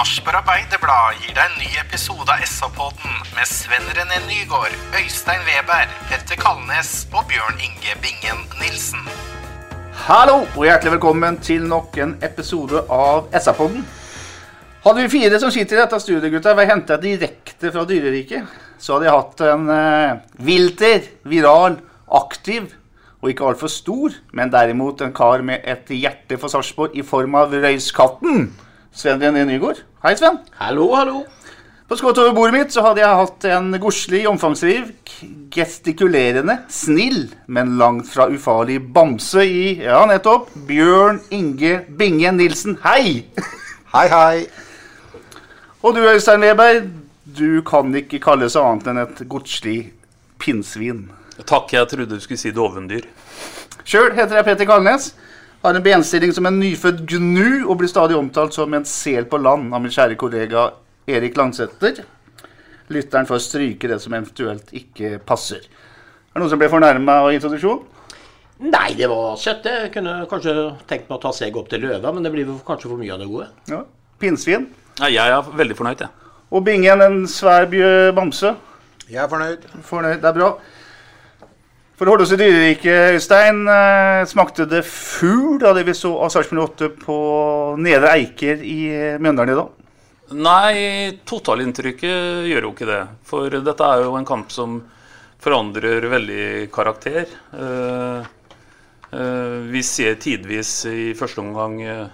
Sarpsborg Arbeiderblad gir deg en ny episode av SA-podden med Sven René Nygård, Øystein Weber, Petter Kalnes og Bjørn Inge Bingen Nilsen. Hallo, og hjertelig velkommen til nok en episode av SA-podden. Hadde vi fire som sitter i dette studioet, gutta, vært henta direkte fra dyreriket, så hadde jeg hatt en eh, vilter, viral, aktiv og ikke altfor stor, men derimot en kar med et hjerte for Sarpsborg i form av Røyskatten. Sven René Nygård. Hei, Sven. Hallo, hallo. På skrått over bordet mitt så hadde jeg hatt en godslig, omfangsrik, gestikulerende, snill, men langt fra ufarlig bamse i Ja, nettopp. Bjørn Inge Binge Nilsen. Hei! Hei, hei. Og du, Øystein Leberg, du kan ikke kalles annet enn et godslig pinnsvin. Takk, jeg trodde du skulle si dovendyr. Sjøl heter jeg Petter Kalnes. Har en benstilling som en nyfødt gnu og blir stadig omtalt som en sel på land av min kjære kollega Erik Langsæter. Lytteren får stryke det som eventuelt ikke passer. Er det noen som ble fornærma av introduksjonen? Nei, det var søtt. Jeg kunne kanskje tenkt meg å ta seg opp til løva, men det blir kanskje for mye av det gode. Ja. Pinnsvin. Ja, jeg er veldig fornøyd, jeg. Og Bingen en svær bamse. Jeg er fornøyd. Fornøyd, det er bra. For å holde oss i dyreriket, Øystein, eh, smakte det fugl av det vi så av Sarpsborg 8 på Nedre Eiker i Mjøndalen i dag? Nei, totalinntrykket gjør jo ikke det. For dette er jo en kamp som forandrer veldig karakter. Eh, eh, vi ser tidvis i første omgang eh,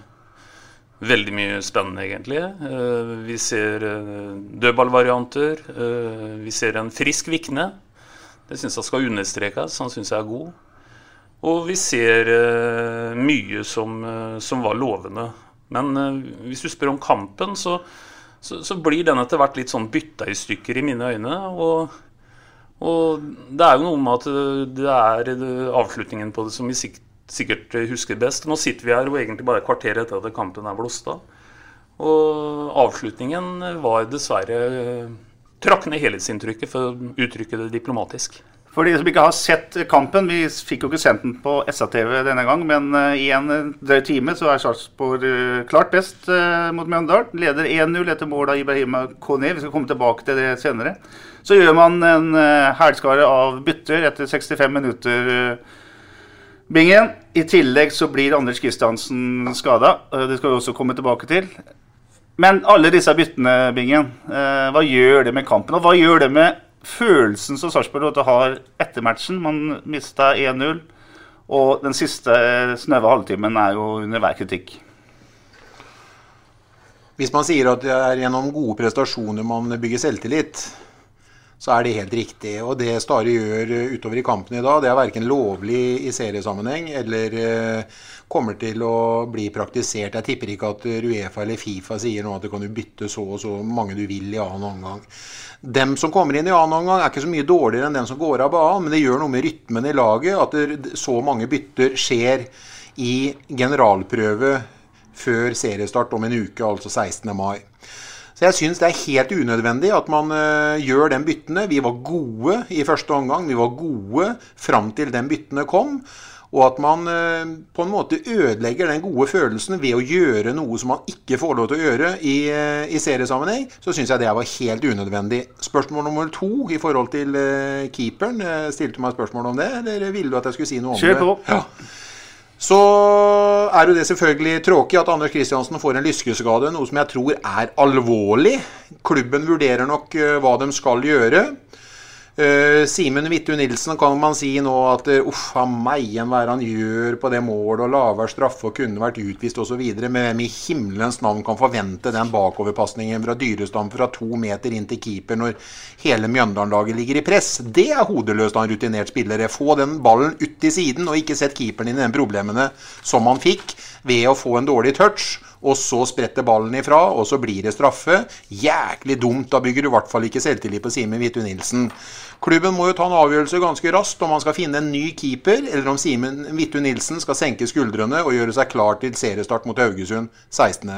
veldig mye spennende, egentlig. Eh, vi ser eh, dødballvarianter. Eh, vi ser en frisk Vikne. Det syns jeg skal understrekes. Han syns jeg er god. Og vi ser eh, mye som, eh, som var lovende. Men eh, hvis du spør om kampen, så, så, så blir den etter hvert litt sånn bytta i stykker i mine øyne. Og, og det er jo noe med at det er avslutningen på det som vi sikkert, husker best. Nå sitter vi her og egentlig bare et kvarter etter at kampen er blåst av. Og avslutningen var dessverre Trakk ned helhetsinntrykket, for å uttrykke det diplomatisk. For de som ikke har sett kampen, vi fikk jo ikke sendt den på SA-TV denne gang, men eh, i en eh, drøy time så er Sarpsborg eh, klart best mot Mjøndalen. Leder 1-0 etter mål av Ibrahima Kone. Vi skal komme tilbake til det senere. Så gjør man en hælskare av bytter etter 65 minutter. Bingen. I tillegg så blir Anders Kristiansen skada. Det skal vi også komme tilbake til. Men alle disse byttene, Bingen, eh, hva gjør det med kampen? Og hva gjør det med følelsen som Sarpsborg 8 har etter matchen? Man mista 1-0, og den siste snøve snaue halvtimen er jo under hver kritikk. Hvis man sier at det er gjennom gode prestasjoner man bygger selvtillit, så er det helt riktig. Og det Stare gjør eh, utover i kampen i dag, det er verken lovlig i seriesammenheng eller eh, kommer til å bli praktisert. Jeg tipper ikke at Uefa eller Fifa sier nå at du kan bytte så og så mange du vil i annen omgang. Dem som kommer inn i annen omgang er ikke så mye dårligere enn dem som går av banen, men det gjør noe med rytmen i laget at så mange bytter skjer i generalprøve før seriestart om en uke, altså 16. mai. Så jeg syns det er helt unødvendig at man uh, gjør den byttene. Vi var gode i første omgang. Vi var gode fram til den byttene kom. Og at man uh, på en måte ødelegger den gode følelsen ved å gjøre noe som man ikke får lov til å gjøre i, uh, i seriesammenheng, så syns jeg det var helt unødvendig. Spørsmål nummer to i forhold til keeperen. Stilte du meg spørsmål om det, eller ville du at jeg skulle si noe om Kjør det? på. Ja. Så er jo det selvfølgelig tråkig at Anders Kristiansen får en lyskeskade, noe som jeg tror er alvorlig. Klubben vurderer nok eh, hva de skal gjøre. Uh, Simen Vittu Nilsen kan man si nå at uh, uff a meg, hva er det han gjør på det målet, og lavere straffe og kunne vært utvist osv. Men hvem i himmelens navn kan forvente den bakoverpasningen fra Dyrestam fra to meter inn til keeper når hele Mjøndalen-laget ligger i press? Det er hodeløst av en rutinert spiller. Få den ballen ut til siden, og ikke sett keeperen inn i de problemene som han fikk ved å få en dårlig touch. Og så spretter ballen ifra, og så blir det straffe. Jæklig dumt. Da bygger du i hvert fall ikke selvtillit på Simen Vittu Nilsen. Klubben må jo ta en avgjørelse ganske raskt om man skal finne en ny keeper, eller om Simen Vittu Nilsen skal senke skuldrene og gjøre seg klar til seriestart mot Haugesund 16.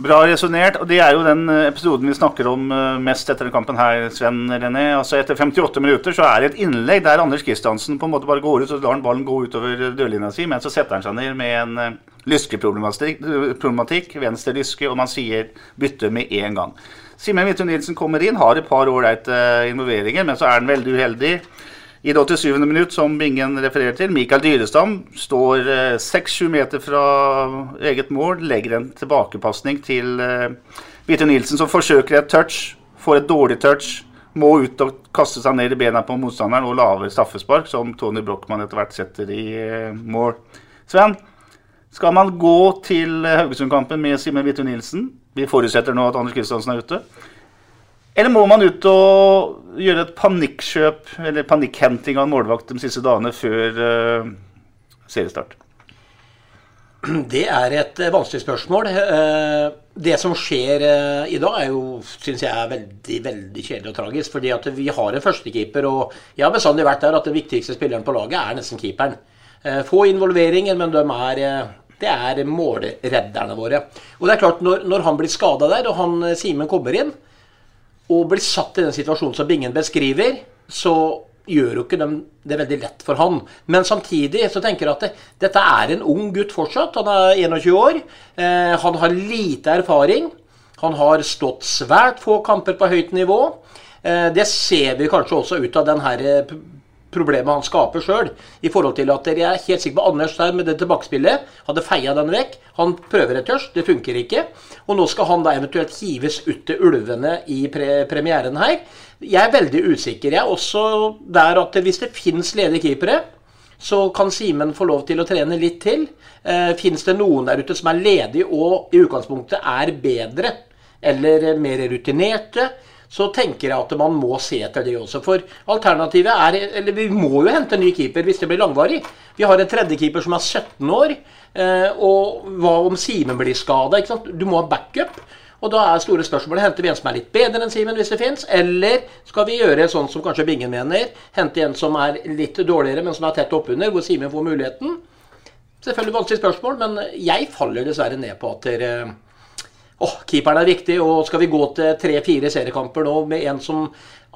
Bra resonnert. Og det er jo den eh, episoden vi snakker om eh, mest etter den kampen her, Sven René. Altså Etter 58 minutter så er det et innlegg der Anders Kristiansen på en måte bare går ut, og lar han ballen gå utover dørlinja si, men så setter han seg ned med en eh, lyskeproblematikk, venstre lyske, og man sier bytte med en gang. Simen Midtun Nilsen kommer inn, har et par ålreite involveringer, men så er han veldig uheldig. I det 87. minutt, som Bingen refererer til, Mikael Dyrestam står 6-7 meter fra eget mål, legger en tilbakepasning til Midtun Nilsen, som forsøker et touch, får et dårlig touch, må ut og kaste seg ned i bena på motstanderen og lave straffespark, som Tony Brochmann etter hvert setter i mål. Sven, skal man gå til Haugesund-kampen med Simen Midtun Nilsen? Vi forutsetter nå at Anders Kristiansen er ute. Eller må man ut og gjøre et panikkjøp eller panikkhenting av en målvakt de siste dagene før uh, seriestart? Det er et eh, vanskelig spørsmål. Eh, Det som skjer i dag, er jo, syns jeg, er veldig veldig kjedelig og tragisk. fordi at vi har en førstekeeper, og jeg har bestandig vært der at den viktigste spilleren på laget er nesten keeperen. Få involveringer, men de er det er målredderne våre. Og det er klart, Når, når han blir skada der, og han Simen kommer inn, og blir satt i den situasjonen som Bingen beskriver, så gjør jo ikke dem det veldig lett for han. Men samtidig så tenker jeg at det, dette er en ung gutt fortsatt. Han er 21 år. Eh, han har lite erfaring. Han har stått svært få kamper på høyt nivå. Eh, det ser vi kanskje også ut av den her problemet han skaper sjøl. I forhold til at jeg er helt sikker på Anders der med det tilbakespillet hadde feia den vekk. Han prøver et tørst, det funker ikke. Og nå skal han da eventuelt hives ut til ulvene i pre premieren her. Jeg er veldig usikker. Jeg er også der at hvis det fins ledige keepere, så kan Simen få lov til å trene litt til. Eh, Fins det noen der ute som er ledige og i utgangspunktet er bedre eller mer rutinerte, så tenker jeg at man må se etter det også. For alternativet er Eller vi må jo hente en ny keeper hvis det blir langvarig. Vi har en tredjekeeper som er 17 år. Og hva om Simen blir skada? Du må ha backup. Og da er store spørsmålet henter vi en som er litt bedre enn Simen, hvis det fins, eller skal vi gjøre sånn som kanskje Bingen mener, hente en som er litt dårligere, men som er tett oppunder, hvor Simen får muligheten? Selvfølgelig vanskelig spørsmål, men jeg faller dessverre ned på at dere Åh, keeperen er viktig, og skal vi gå til tre-fire seriekamper nå med en som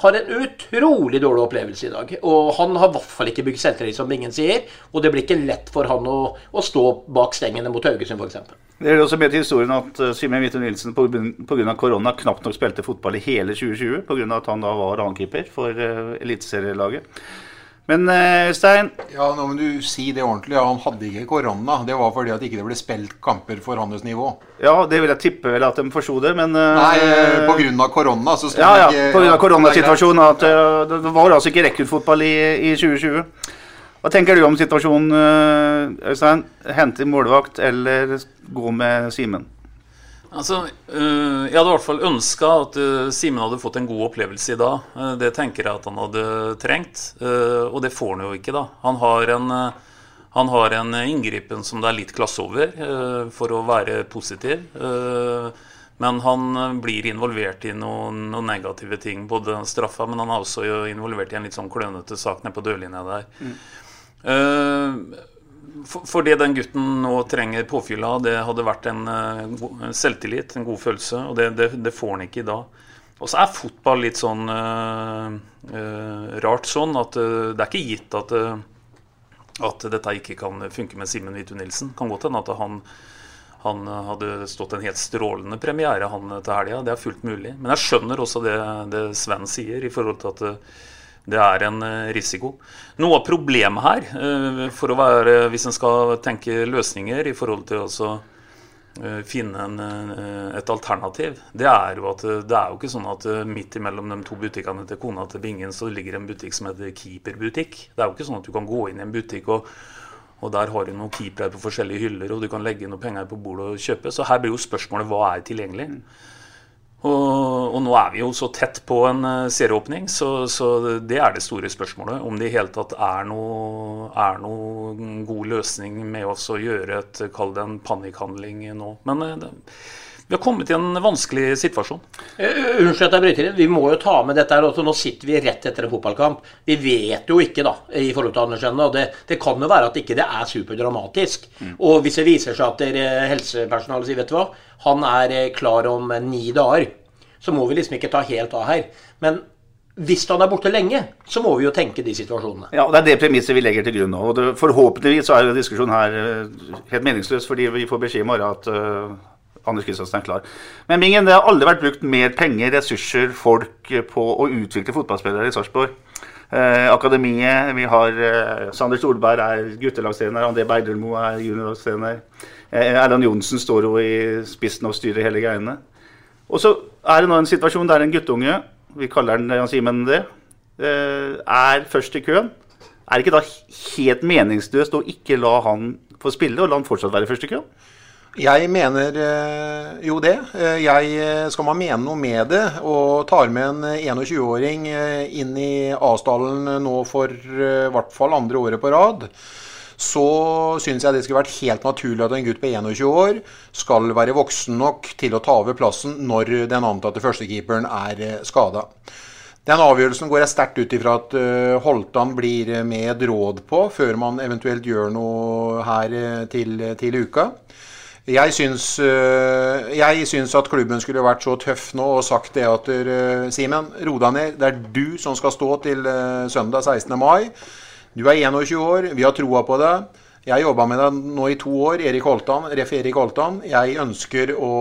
har en utrolig dårlig opplevelse i dag. Og han har i hvert fall ikke bygd selvtillit, som ingen sier. Og det blir ikke lett for han å, å stå bak stengene mot Haugesund, f.eks. Det er også med til historien at uh, Simen Witte Nilsen pga. korona knapt nok spilte fotball i hele 2020 pga. at han da var annenkeeper for uh, eliteserielaget. Men Øystein uh, Ja, nå må du si det ordentlig. Han hadde ikke korona. Det var fordi at ikke det ble spilt kamper for hans nivå. Ja, det vil jeg tippe vel at de forsto det, men uh, Nei, på grunn av korona. Så ja, ja, ikke, av koronasituasjonen. At det var altså ikke rekruttfotball i, i 2020. Hva tenker du om situasjonen, Øystein? Hente målvakt eller gå med Simen? Altså, øh, Jeg hadde i hvert fall ønska at øh, Simen hadde fått en god opplevelse i dag. Uh, det tenker jeg at han hadde trengt, uh, og det får han jo ikke. da. Han har en, uh, han har en inngripen som det er litt klasse over, for å være positiv. men han blir involvert i noen, noen, negative ting, både straffa, men han er også involvert i en litt sånn klønete sak nede på dørlinja der. Mm. For, for det den gutten nå trenger påfyll av, det hadde vært en, en selvtillit, en god følelse. Og det, det, det, får han ikke i dag. Og så er fotball litt sånn uh, uh, rart sånn at det er ikke gitt at at dette ikke kan funke med Simen Hvitu Nilsen. Kan godt hende at han, han hadde stått en helt strålende premiere han til helga. Det er fullt mulig. Men jeg skjønner også det, det Sven sier i forhold til at det er en eh, risiko. Noe av problemet her, eh, for å være, hvis en skal tenke løsninger i forhold til å eh, finne en, et alternativ, det er jo at det er jo ikke sånn at midt imellom de to butikkene til kona til Bingen så ligger en butikk som heter Keeper-butikk. Det er jo ikke sånn at du kan gå inn i en butikk og, og der har du noen keepere på forskjellige hyller, og du kan legge noen penger på bordet og kjøpe. Så her blir jo spørsmålet hva er tilgjengelig. Og, og, nå er vi jo så tett på en uh, serieåpning, så, så, det er det store spørsmålet. Om det i hele tatt er noe, er noe god løsning med oss å gjøre et, kall det en panikkhandling nå. Men uh, det, vi har kommet i en vanskelig situasjon. Uh, unnskyld at jeg bryter inn. Vi må jo ta med dette her også. Nå sitter vi rett etter en fotballkamp. Vi vet jo ikke, da, i forhold til Andersen. Og det, det kan jo være at ikke det er superdramatisk. Mm. Og hvis det viser seg at helsepersonalet sier, vet du hva han er eh, klar om ni dager. Så må vi liksom ikke ta helt av her. Men hvis han er borte lenge, så må vi jo tenke de situasjonene. Ja, og Det er det premisset vi legger til grunn nå. og det, Forhåpentligvis så er jo diskusjonen her eh, helt meningsløs, fordi vi får beskjed i morgen at uh, Anders Kristiansen er klar. Men Mingen, det har aldri vært brukt mer penger, ressurser, folk på å utvikle fotballspillere i Sarpsborg. Eh, akademiet, vi har eh, Sander Solberg er guttelagstrener, André Bergdølmo er juniorlagstrener. Eh, Erland Johnsen står jo i spissen og styrer hele greiene. Og så er det nå en situasjon der en guttunge, vi kaller den Jan Simen det, eh, er først i køen. Er det ikke da helt meningsløst å ikke la han få spille, og la han fortsatt være først i køen? Jeg mener eh, jo det. Jeg Skal man mene noe med det, og tar med en 21-åring inn i Asdalen nå for i hvert fall andre året på rad, så syns jeg det skulle vært helt naturlig at en gutt på 21 år skal være voksen nok til å ta over plassen når den antatte førstekeeperen er eh, skada. Den avgjørelsen går jeg sterkt ut ifra at Holtan blir med råd på før man eventuelt gjør noe her til, til, uka. Jeg syns, uh, jeg syns, at klubben skulle vært så tøff nå og sagt det at Simen, ro deg ned. Det er du som skal stå til søndag 16. mai. Du er 21 år, vi har troa på deg. Jeg har jobba med deg nå i to år, Erik Holtan, Ref. Erik Holtan. Jeg ønsker å,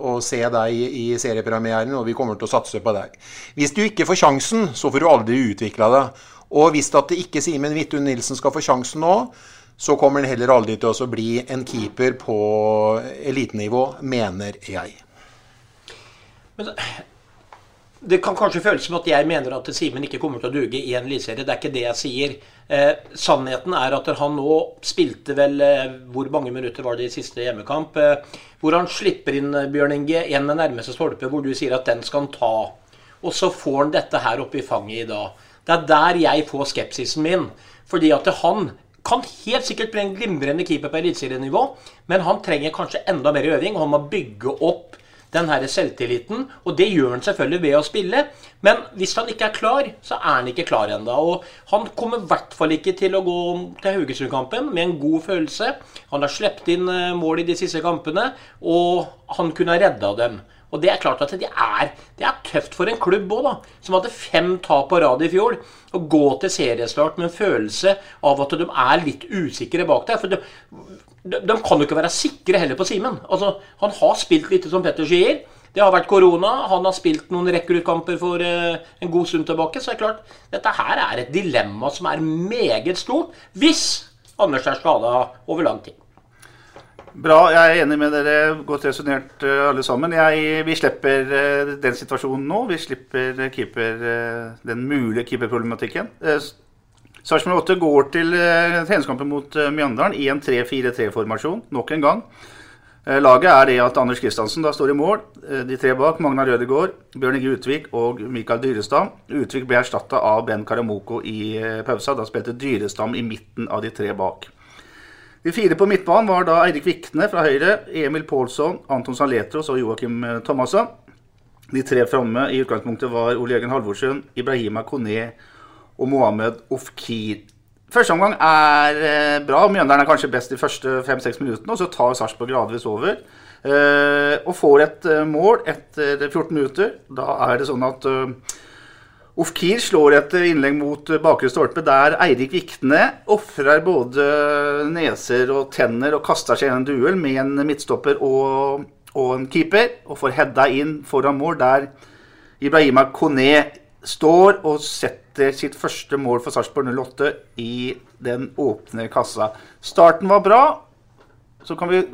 å, se deg i seriepremieren, og vi kommer til å satse på deg. Hvis du ikke får sjansen, så får du aldri utvikla deg. Og hvis at ikke Simen Vidtun Nilsen skal få sjansen nå, så kommer han heller aldri til å bli en keeper på elitenivå, mener jeg. Men det kan kanskje føles som at jeg mener at Simen ikke kommer til å duge i en eliteserie. Det er ikke det jeg sier. Eh, sannheten er at han nå spilte vel eh, Hvor mange minutter var det i siste hjemmekamp? Eh, hvor han slipper inn eh, Bjørn Inge, en med nærmeste stolpe, hvor du sier at den skal han ta. Og så får han dette her oppe i fanget i dag. Det er der jeg får skepsisen min. Fordi at han kan helt sikkert bli en glimrende keeper på eliteserienivå, men han trenger kanskje enda mer øving. og Han må bygge opp den her selvtilliten. Og det gjør han selvfølgelig ved å spille. Men hvis han ikke er klar, så er han ikke klar ennå. Og han kommer i hvert fall ikke til å gå til Haugesund-kampen med en god følelse. Han har sluppet inn eh, mål i de siste kampene, og han kunne ha redda dem. Og det er klart at det er, det er tøft for en klubb òg, da. Som hadde fem tap på rad i fjor. Å gå til seriestart med en følelse av at de er litt usikre bak der. For de, de, de kan jo ikke være sikre heller på Simen. Altså, han har spilt litt som Petter sier. Det har vært korona. Han har spilt noen rekruttkamper for uh, en god stund tilbake. Så det er klart, dette her er et dilemma som er meget stort hvis Anders er skada over lang tid. Bra. Jeg er enig med dere. Godt resonnert uh, alle sammen. Jeg, vi slipper uh, den situasjonen nå. Vi slipper keeper, den mulige keeperproblematikken. Sarpsborg 8 går til treningskampen mot Mjøndalen i en 3-4-3-formasjon nok en gang. Laget er det at Anders Kristiansen står i mål. de tre bak Magnar Rødegård, Bjørn Inge Utvik og Mikael Dyrestam. Utvik ble erstatta av Ben Karamoko i pausa. Da spilte Dyrestam i midten av de tre bak. De fire på midtbanen var da Eirik Vikne fra høyre, Emil Pålsson, Anton Saletros og Joakim Thomassen. De tre framme i utgangspunktet var Ole Jørgen Halvorsen, Ibrahima Kone og Mohammed Ofkir. Første omgang er eh, bra. Mjøndalen er kanskje best de første fem-seks minuttene. og Så tar Sarpsborg gradvis over. Eh, og får et eh, mål etter 14 minutter. Da er det sånn at Ofkir slår et innlegg mot bakre stolpe der Eirik Vikne ofrer både neser og tenner og kaster seg i en duell med en midtstopper og, og en keeper, og får heada inn foran mål der Ibrahima Kone står og setter sitt første mål for Sarpsborg 08 i den åpne kassa. Starten var bra. Så kan vi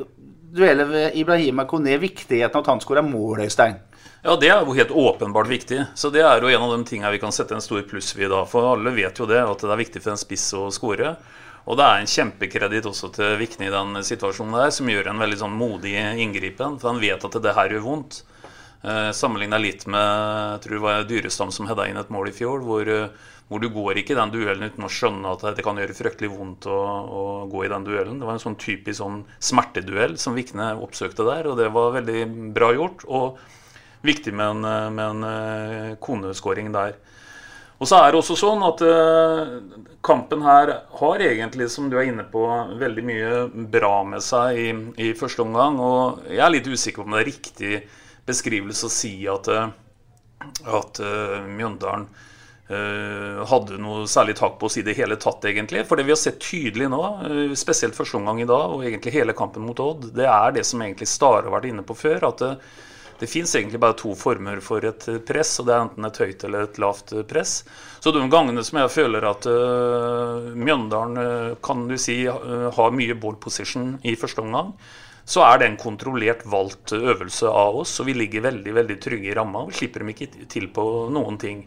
duelle ved Ibrahima Kone viktigheten av at han skåra mål, Øystein. Ja, det er jo helt åpenbart viktig. Så det er jo en av de tingene vi kan sette en stor pluss ved da. For alle vet jo det, at det er viktig for en spiss å skåre. Og det er en kjempekreditt også til Vikne i den situasjonen der, som gjør en veldig sånn modig inngripen. For han vet at det her gjør vondt. Eh, Sammenligna litt med jeg tror det var Dyrestam som hedda inn et mål i fjor, hvor, eh, hvor, du går ikke i den duellen uten å skjønne at det kan gjøre fryktelig vondt å, å gå i den duellen. Det var en sånn typisk sånn smerteduell som Vikne oppsøkte der, og det var veldig bra gjort. og viktig med en, eh, med en eh, koneskåring der. Og så er det også sånn at uh, kampen her har egentlig, som du er inne på, veldig mye bra med seg i, i, første omgang. Og jeg er litt usikker på om det er riktig beskrivelse å si at, at Mjøndalen hadde noe særlig tak på å si det hele tatt, egentlig. For det vi har sett tydelig nå, spesielt første omgang i dag, og egentlig hele kampen mot Odd, det er det som egentlig Stare har vært inne på før. at uh, det fins egentlig bare to former for et press, og det er enten et høyt eller et lavt press. Så de gangene som jeg føler at uh, Mjøndalen uh, kan du si uh, har mye ball position i første omgang, så er det en kontrollert valgt øvelse av oss, og vi ligger veldig veldig trygge i ramma. Vi slipper dem ikke til på noen ting.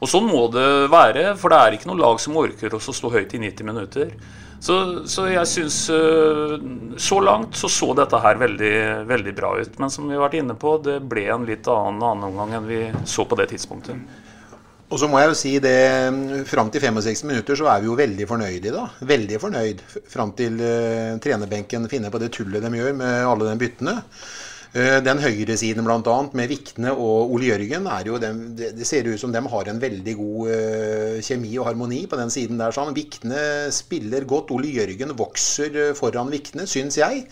Og Sånn må det være, for det er ikke noe lag som orker oss å stå høyt i 90 minutter. Så, så jeg syns uh, Så langt så så dette her veldig, veldig bra ut. Men som vi har vært inne på, det ble en litt annen, annen omgang enn vi så på det tidspunktet. Og så må jeg jo si det, Fram til 65 minutter så er vi jo veldig fornøyde i dag. Veldig fornøyd. Fram til uh, trenerbenken finner på det tullet de gjør med alle de byttene. Eh, den høyresiden bl.a. med Vikne og Ole Jørgen, er jo dem, det ser ut som de har en veldig god uh, kjemi og harmoni på den siden der. sånn. Vikne spiller godt. Ole Jørgen vokser eh, foran Vikne, syns jeg.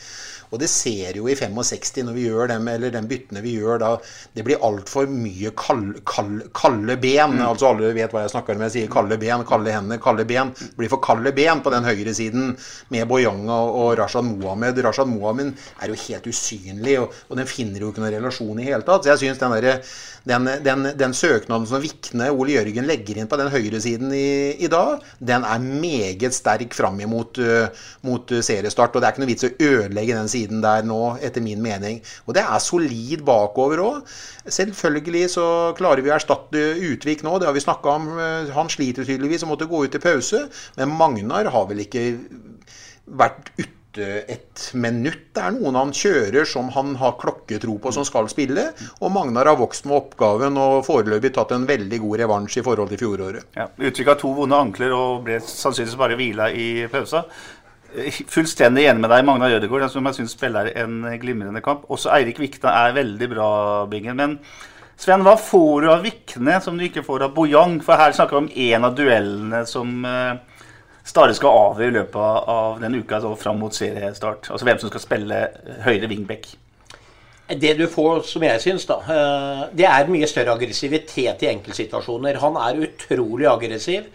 Og det ser jo i 65 når vi gjør dem, eller den byttene vi gjør da. Det blir altfor mye kald, kald, kalde ben. Mm. Altså alle vet hva jeg snakker om. Jeg sier kalde ben, kalde hender, kalde ben. Det blir for kalde ben på den høyresiden med Boyanga og Rashad Mohammed. Rashad Mohammed er jo helt usynlig, og, og den finner jo ikke noen relasjon i hele tatt. Så jeg synes den der, den, den, den, søknaden som Vikne Ole Jørgen legger inn på den høyresiden i, i dag, den er meget sterk fram imot uh, mot seriestart. Og det er ikke noe vits å ødelegge den siden der nå, etter min mening. Og det er solid bakover òg. Selvfølgelig så klarer vi å erstatte Utvik nå, det har vi snakka om. Han sliter tydeligvis og måtte gå ut i pause. Men Magnar har vel ikke vært ute et minutt. Det er noen han kjører som han har klokketro på som skal spille. Og Magnar har vokst med oppgaven og foreløpig tatt en veldig god revansj i forhold til fjoråret. Ja, Utvik har to vonde ankler og ble sannsynligvis bare hvila i pausa. Fullstendig enig med deg, Magna Jødegård, som jeg syns spiller en glimrende kamp. Også Eirik Vikna er veldig bra, Bingen. Men Sven, hva får du av Vikne som du ikke får av Bojang? For her snakker vi om en av duellene som uh, Stare skal avgjøre i løpet av den uka så fram mot seriestart. Altså hvem som skal spille høyre wingback. Det du får, som jeg syns, da, eh, det er mye større aggressivitet i enkeltsituasjoner. Han er utrolig aggressiv.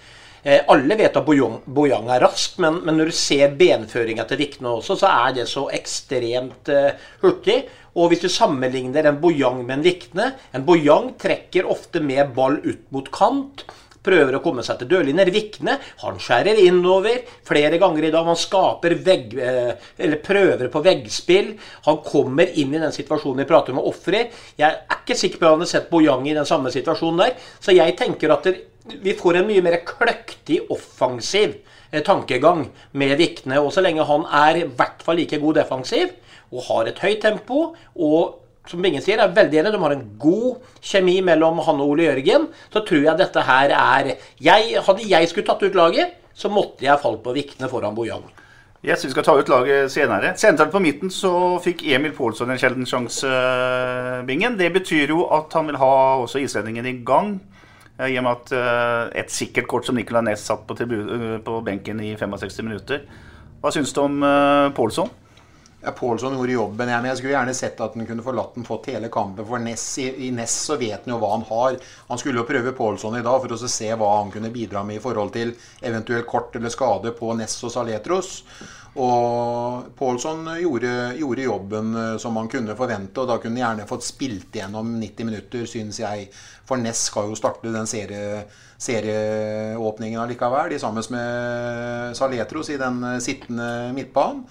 Eh, alle vet at Bojang er rask, men, men, når du ser benføringa til Vikne også, så er det så ekstremt uh, hurtig. Og hvis du sammenligner en Bojang med en Vikne En Bojang trekker ofte med ball ut mot kant prøver å komme seg til dørlinjer. Vikne han skjærer innover flere ganger i dag. Han skaper vegg, eh, eller prøver på veggspill. Han kommer inn i den situasjonen vi prater om med ofrer. Jeg er ikke sikker på om han har sett Bojang i den samme situasjonen der. Så jeg tenker at vi får en mye mer kløktig offensiv eh, tankegang med Vikne. Og så lenge han er i hvert fall like god defensiv og har et høyt tempo og som Bingen sier, er veldig enig. De har en god kjemi mellom han og Ole Jørgen. Så tror jeg dette her er jeg, Hadde jeg skulle tatt ut laget, så måtte jeg falt på Vikne foran Bojang. Yes, vi skal ta ut laget senere. Sentralt på midten så fikk Emil Pålsson en sjelden sjanse, Bingen. Det betyr jo at han vil ha også islendingen i gang. Eh, I og med at eh, et sikkert kort som Nicolay Næss satt på, på, benken i 65 minutter. Hva syns du om Pålsson? Ja, Pålsson gjorde jobben. Jeg, jeg skulle gjerne sett at han kunne forlatt den fått hele kampen. For Ness, i, i Ness så vet han jo hva han har. Han skulle jo prøve Pålsson i dag for å se hva han kunne bidra med i forhold til eventuell kort eller skade på Ness og Saletros. Og Pålsson gjorde, gjorde, jobben eh, som man kunne forvente, og da kunne han gjerne fått spilt igjennom 90 minutter, syns jeg. For Ness skal jo starte den serie, serieåpningen allikevel, de sammen med Saletros i den eh, sittende midtbanen.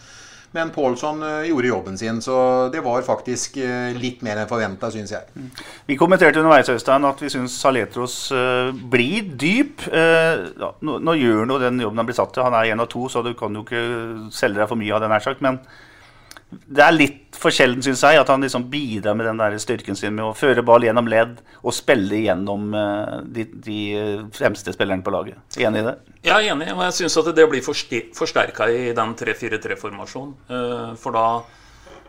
Men Pålsson eh, gjorde jobben sin, så det var faktisk eh, litt mer enn forventa, syns jeg. Mm. Vi kommenterte underveis Øystein, at vi syns Saletros uh, blir dyp. Nå, nå, gjør han jo den jobben han blir satt til. Han er én av to, så du kan jo ikke selge deg for mye av den, nær sagt. Men det er litt for sjelden, syns jeg, at han liksom bidrar med den der styrken sin med å føre ball gjennom ledd og spille gjennom uh, de, de, fremste spillerne på laget. Enig i det? Jeg er enig, og jeg syns at det blir forsterka i den 3-4-3-formasjonen. Uh, for da,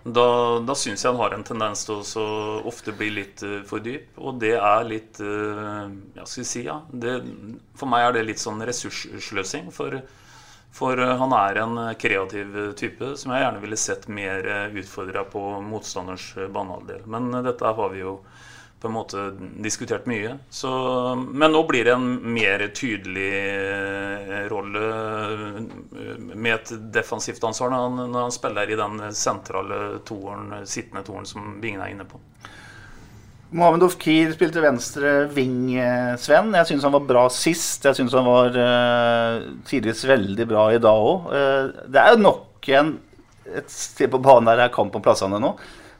da, da syns jeg han har en tendens til å ofte bli litt for dyp. Og det er litt Ja, skal vi si, ja. Det, for meg er det litt sånn ressurssløsing. for for eh, han er en eh, kreativ eh, type som jeg gjerne ville sett mer utfordra på motstanders banehalvdel. Men dette har vi jo på en måte diskutert mye. Så, men nå blir det en mer tydelig rolle med et defensivt ansvar når han, når han spiller i den sentrale toren, sittende toeren som Bingen er inne på. Mohammed Ofkir spilte venstre wing, Sven. Jeg syns han var bra sist. Jeg syns han var uh, tidvis veldig bra i dag òg. Uh, eh, det er jo nok en, et sted på banen der det er kamp om plassene nå.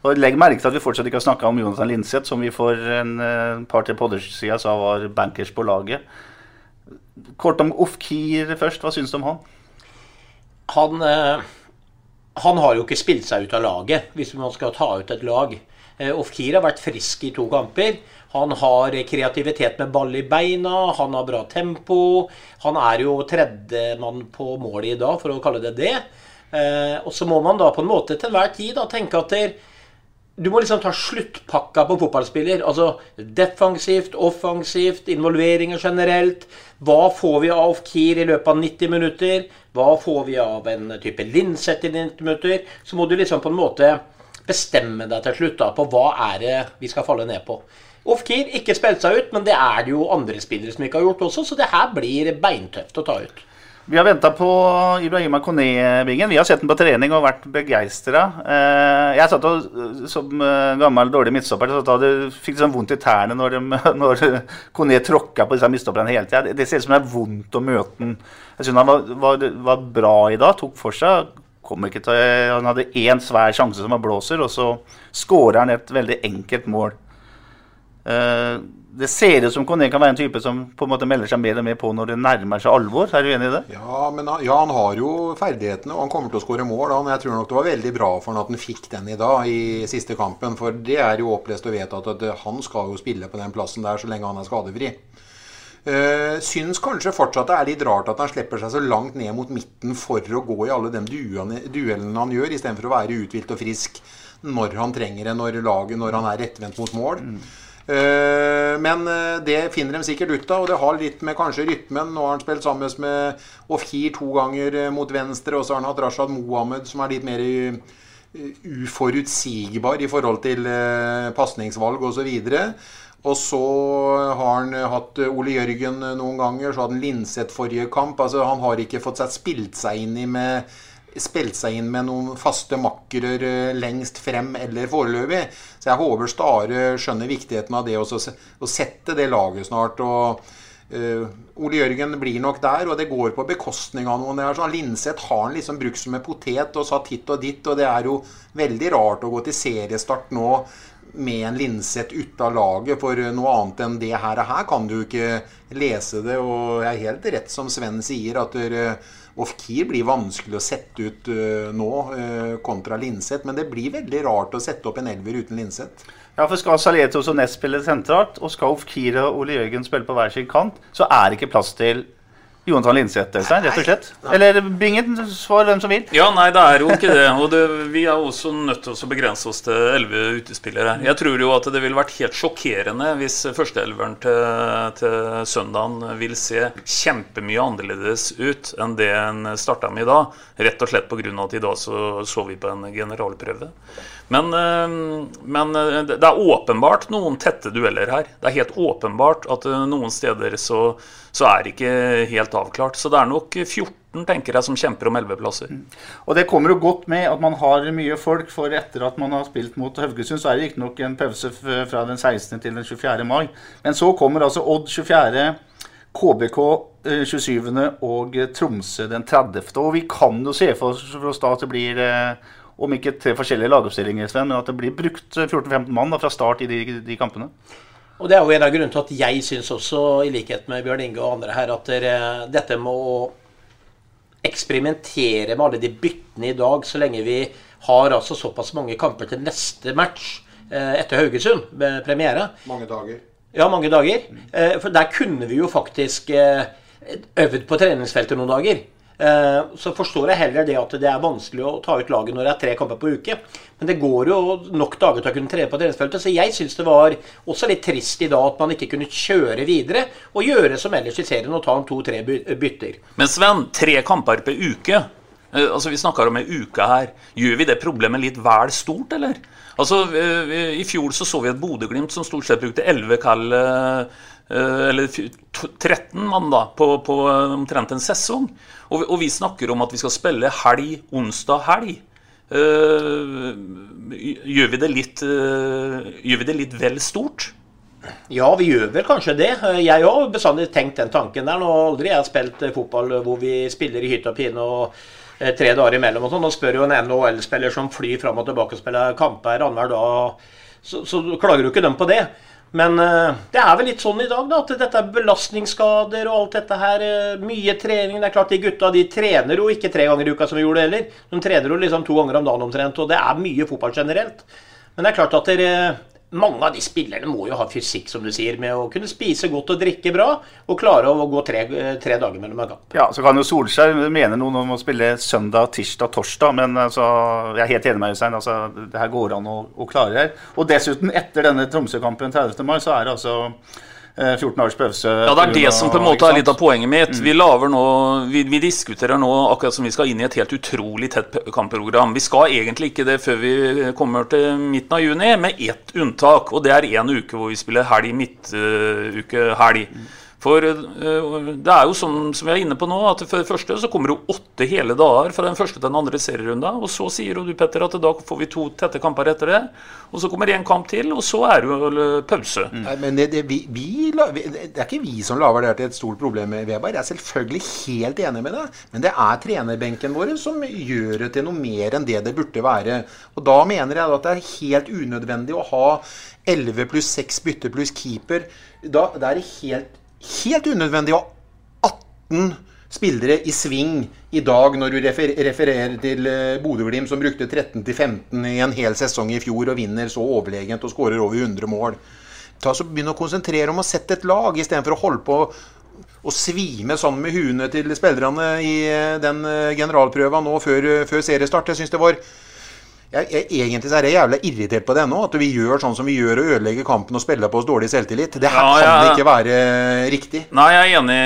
Og Legg merke til at vi fortsatt ikke har snakka om Jonathan Linseth, som vi for en uh, par til podder siden sa var bankers på laget. Kort om Ofkir først. Hva syns du om han? Han, han har jo ikke spilt seg ut av laget, hvis man skal ta ut et lag. Eh, Ofkir har vært frisk i to kamper. Han har kreativitet med ball i beina, han har bra tempo. Han er jo tredjemann på målet i dag, for å kalle det det. Eh, og så må man da på en måte til enhver tid da tenke at der, du må liksom ta sluttpakka på fotballspiller. Altså defensivt, offensivt, involveringer generelt. Hva får vi av Ofkir i løpet av 90 minutter? Hva får vi av en type Linseth i 90 minutter? Så må du liksom på en måte bestemme deg til slutt da, på hva er det vi skal falle ned på. Ofkir ikke spilt seg ut, men det er det jo andre spillere som ikke har gjort også, så det her blir beintøft å ta ut. Vi har venta på Ibrahima Kone-bingen. Vi har sett den på trening og vært begeistra. Eh, jeg satt og, som eh, gammel dårlig midtstopper satt og fikk sånn vondt i tærne når, de, når Kone tråkka på disse midtstopperne hele tida. Det ser ut som det er vondt å møte den. Jeg syns han var, var, var, bra i dag. Tok for seg til, han hadde én svær sjanse som han blåser, og så skårer han et veldig enkelt mål. Uh, det ser ut som Kone kan være en type som på en måte melder seg mer og mer på når det nærmer seg alvor. Er du enig i det? Ja, men, ja han har jo ferdighetene, og han kommer til å skåre mål. Han. Jeg tror nok det var veldig bra for han at han fikk den i dag, i siste kampen. For det er jo opplest og vedtatt at han skal jo spille på den plassen der så lenge han er skadefri. Uh, syns kanskje fortsatt det er litt rart at han slipper seg så langt ned mot midten for å gå i alle de duellene han gjør, istedenfor å være uthvilt og frisk når han trenger det, når, laget, når han er rettvendt mot mål. Mm. Uh, men uh, det finner de sikkert ut av, og det har litt med kanskje rytmen. Nå har han spilt sammen med Ofhir to ganger mot venstre, og så har han hatt Rashad Mohammed, som er litt mer uforutsigbar i forhold til uh, pasningsvalg osv. Og så har han hatt Ole Jørgen noen ganger, så hadde han Linseth forrige kamp. Altså, han har ikke fått seg spilt seg inn i med spilt seg inn med noen faste makkere eh, lengst frem eller foreløpig. Så jeg håper Stare skjønner viktigheten av det å sette det laget snart. og uh, Ole Jørgen blir nok der, og det går på bekostning av noen. Det sånn, Linseth har han liksom brukt som en potet og satt hit og dit, og det er jo veldig rart å gå til seriestart nå med en Linseth ute av laget. For noe annet enn det her, og her kan du ikke lese det. Og jeg er helt rett som Sven sier, at uh, Ofkir blir vanskelig å sette ut uh, nå kontra Linseth. Men det blir veldig rart å sette opp en elver uten Linseth. Ja, for Skal Salietos og Ness spille sentralt, og skal Ofkir og Ole Jørgen spille på hver sin kant, så er det ikke plass til Jonathan Lindsæter seg, rett og slett? Eller Bingen, svar hvem som vil. Ja, nei, det er jo ikke det. Og det, vi er også nødt til å begrense oss til elleve utespillere. Jeg tror jo at det ville vært helt sjokkerende hvis førsteelveren til, til søndagen vil se kjempemye annerledes ut enn det en starta med i dag. Rett og slett pga. at i dag så, så vi på en generalprøve. Men, men, det er åpenbart noen tette dueller her. Det er helt åpenbart at noen steder så, så er det ikke helt avklart. Så det er nok 14 tenker jeg, som kjemper om 11 plasser. Mm. Og Det kommer jo godt med at man har mye folk, for etter at man har spilt mot Haugesund, så er det riktignok en pause fra den 16. til den 24. mai. Men så kommer altså Odd 24. KBK 27. og Tromsø den 30. Og vi kan jo se for oss da at det blir eh, om ikke tre forskjellige lagoppstillinger, Sven, men at det blir brukt 14-15 mann da, fra start i de, de, kampene. Og Det er jo en av grunnene til at jeg syns også, i likhet med Bjørn Inge og andre her, at dere, dette med å eksperimentere med alle de byttene i dag, så lenge vi har altså såpass mange kamper til neste match eh, etter Haugesund med premiere. Mange dager. Ja, mange dager. Eh, for der kunne vi jo faktisk eh, øvd på treningsfeltet noen dager. Eh, så forstår jeg heller det at det er vanskelig å ta ut laget når det er tre kamper på uke. Men det går jo nok dager til å kunne trene på treningsfeltet. Så jeg syns det var også litt trist i dag at man ikke kunne kjøre videre og gjøre som ellers i serien og ta en to-tre bytter. Men Sven, tre kamper på uke. Eh, altså Vi snakker om ei uke her. Gjør vi det problemet litt vel stort, eller? Altså, I fjor så, så vi et Bodø-Glimt som stort sett brukte elleve kall Eh, eller 13 mann da, på, på eh, omtrent en sesong. Og, og, vi snakker om at vi skal spille helg, onsdag, helg. Uh, gjør, vi det litt, gjør vi det litt vel stort? Ja, vi gjør vel kanskje det. Jeg har bestandig tenkt den tanken der. Nå aldri jeg spilt fotball hvor vi spiller i hytte og pine og tre dager imellom og sånn. Nå spør jo en NHL-spiller som flyr fram og tilbake og spiller kamper annenhver dag, så, så klager jo ikke dem på det. Men uh, det er vel litt sånn i dag, da, at dette er belastningsskader og alt dette her. Uh, mye trening. Det er klart De gutta de trener jo ikke tre ganger i uka som vi gjorde heller. De trener jo liksom to ganger om dagen omtrent. Og det er mye fotball generelt. Men det er klart at dere, mange av de spillerne må jo ha fysikk, som du sier, med å kunne spise godt og drikke bra, og klare å gå tre, tre dager mellom en kamp. Ja, så kan jo Solskjær mene noe om å spille søndag, tirsdag, torsdag, men altså, jeg er helt enig med Øystein. Altså, det her går an å, å klare her. Og dessuten, etter denne Tromsø-kampen 30. mai, så er det altså 14 dagers pause. Ja, Det er det som på en måte er litt av poenget mitt. Mm. Vi, nå, vi, vi, diskuterer nå akkurat som vi skal inn i et helt utrolig tett kampprogram. Vi skal egentlig ikke det før vi kommer til midten av juni, med ett unntak. Og det er én uke hvor vi spiller helg, midtuke, helg. Mm. For uh, det er jo sånn som vi er inne på nå, at for det første så kommer det åtte hele dager fra den første til den andre serierunda. Og så sier du, Petter, at da får vi to tette kamper etter det. Og så kommer en kamp til, og så er det jo pause. Mm. Nei, men det, vi, vi, det, er ikke vi som lager det til et stort problem Weber. Jeg er selvfølgelig helt enig med deg. Men det er trenerbenken vår som gjør det til noe mer enn det det burde være. Og da mener jeg at det er helt unødvendig å ha 11 pluss 6 bytte pluss keeper. Da, det er helt helt unødvendig å ha 18 spillere i sving i dag, når du refer refererer til uh, Bodø-Glimt, som brukte 13-15 i en hel sesong i fjor og vinner så overlegent og skårer over 100 mål. Ta så Begynn å konsentrere om å sette et lag, istedenfor å holde på å svime sammen med huene til spillerne i uh, den uh, generalprøva nå før, før seriestart. Jeg synes det var jeg, jeg, egentlig er jeg jævlig irritert på det ennå. At vi gjør sånn som vi gjør og ødelegger kampen og spiller på oss dårlig selvtillit. Det her ja, kan ikke være riktig. Nei, jeg er enig,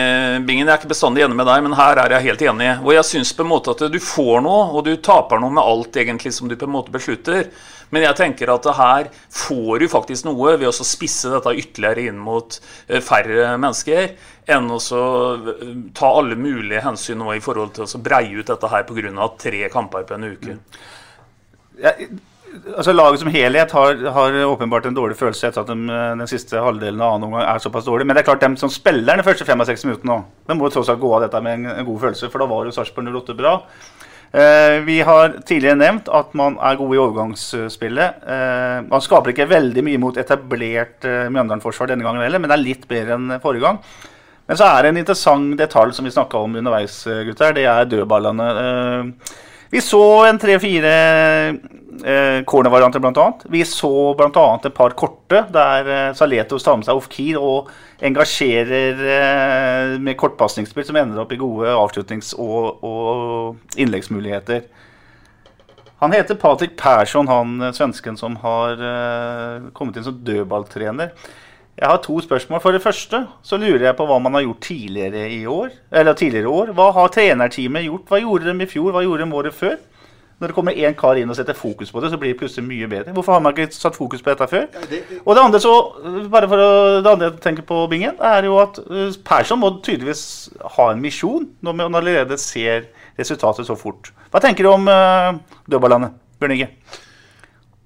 Bingen. Jeg er ikke bestandig enig med deg, men her er jeg helt enig. Og jeg syns på en måte at du får noe, og du taper noe med alt egentlig som du på en måte beslutter. Men jeg tenker at her får du faktisk noe ved å spisse dette ytterligere inn mot eh, færre mennesker, enn å eh, ta alle mulige hensyn nå i forhold til å breie ut dette her pga. tre kamper på en uke. Mm altså Laget som helhet har, har, åpenbart en dårlig følelse etter at de, eh, den siste halvdelen av annen omgang er såpass dårlig. Men det er klart dem som spiller de første 65 minuttene nå, de må tross alt gå av dette med en, en god følelse. For da var jo Sarpsborg 08 bra. Eh, vi har tidligere nevnt at man er god i overgangsspillet. Eh, man skaper ikke veldig mye mot etablert eh, Mjøndalen-forsvar denne gangen heller, men det er litt bedre enn forrige gang. Men så er det en interessant detalj som vi snakka om underveis, gutter. Det er dødballene. Eh, Vi så en tre-fire eh, cornervarianter, bl.a. Vi så bl.a. et par korte der eh, Saletos tar med seg Ofkir og engasjerer eh, med kortpasningsspill som ender opp i gode avslutnings- og, og innleggsmuligheter. Han heter Patrick Persson, han eh, svensken som har eh, kommet inn som dødballtrener. Jeg har to spørsmål. For det første så lurer jeg på hva man har gjort tidligere i år. Eller tidligere år. Hva har trenerteamet gjort? Hva gjorde de i fjor? Hva gjorde de året før? Når det kommer én kar inn og setter fokus på det, så blir det plutselig mye bedre. Hvorfor har man ikke satt fokus på dette før? Og det andre så, bare for å, det andre jeg tenker på, Bingen, er jo at eh, Persson må tydeligvis ha en misjon når man allerede ser resultatet så fort. Hva tenker du om uh, dødballandet, Bjørn Inge?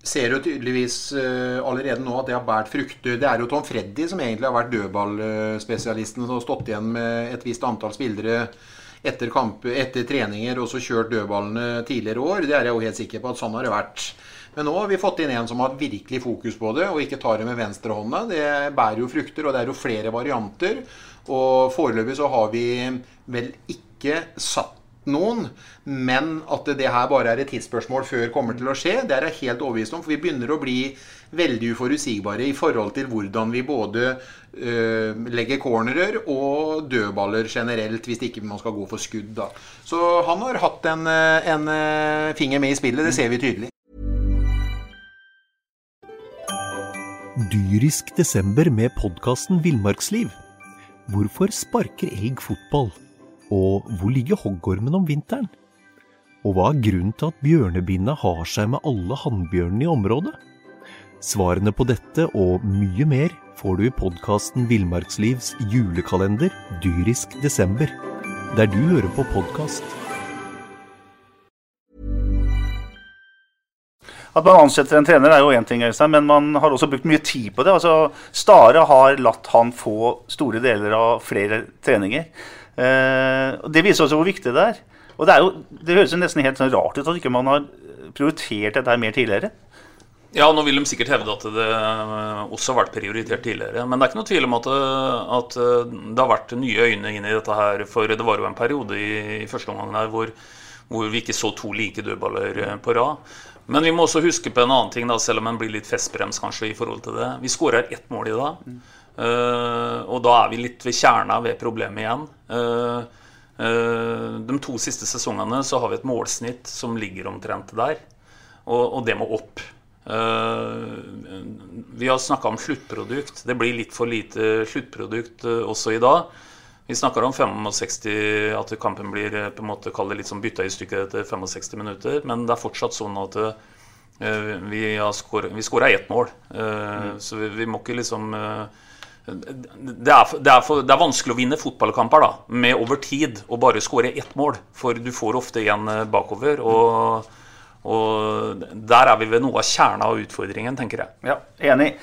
Ser jo tydeligvis uh, allerede nå at det har båret frukter. Det er jo Tom Freddy som egentlig har vært dødballspesialisten og stått igjen med et visst antall spillere etter, kamp, etter treninger og så kjørt dødballene tidligere år. Det er jeg jo helt sikker på at sånn har det vært. Men nå har vi fått inn en som har virkelig fokus på det, og ikke tar det med venstrehånda. Det bærer jo frukter, og det er jo flere varianter. Og foreløpig så har vi vel ikke satt noen, men at det her bare er et tidsspørsmål før kommer til å skje, det er jeg helt overbevist om. For vi begynner å bli veldig uforutsigbare i forhold til hvordan vi både øh, legger cornerer og dødballer generelt, hvis ikke man skal gå for skudd. da. Så han har hatt en, en finger med i spillet, det ser vi tydelig. Dyrisk desember med podkasten Villmarksliv. Hvorfor sparker elg fotball? Og hvor ligger hoggormen om vinteren? Og hva er grunnen til at bjørnebinna har seg med alle hannbjørnene i området? Svarene på dette og mye mer får du i podkasten Villmarkslivs julekalender dyrisk desember, der du hører på podkast. At man ansetter en trener er jo én ting, men man har også brukt mye tid på det. Altså, Stare har latt han få store deler av flere treninger. Eh, og Det viser også hvor viktig det er. Og Det, er jo, det høres jo nesten helt sånn rart ut at ikke man har prioritert dette her mer tidligere. Ja, nå vil de sikkert hevde at det også har vært prioritert tidligere. Men det er ikke noe tvil om at, at det har vært nye øyne inn i dette her. For det var jo en periode i, i første omgang der hvor, hvor, vi ikke så to like dødballer på rad. Men vi må også huske på en annen ting, da, selv om en blir litt festbrems kanskje i forhold til det. Vi skårer ett mål i dag. Uh, og da er vi litt ved kjerna ved problemet igjen. Uh, uh, de to siste sesongene så har vi et målsnitt som ligger omtrent der. Og, det må opp. vi har snakka om sluttprodukt. Det blir litt for lite sluttprodukt også i dag. Vi snakker om 65, at kampen blir på en måte litt som bytta i stykket etter 65 minutter. Men det er fortsatt sånn at vi, vi skåra ett mål. Mm. Så vi, vi, må ikke liksom det er, det, er for, det er, vanskelig å vinne fotballkamper da, med over tid og bare skåre ett mål. For du får ofte igjen eh, bakover. Og, og der er vi ved noe av kjerna av utfordringen, tenker jeg. Ja, enig.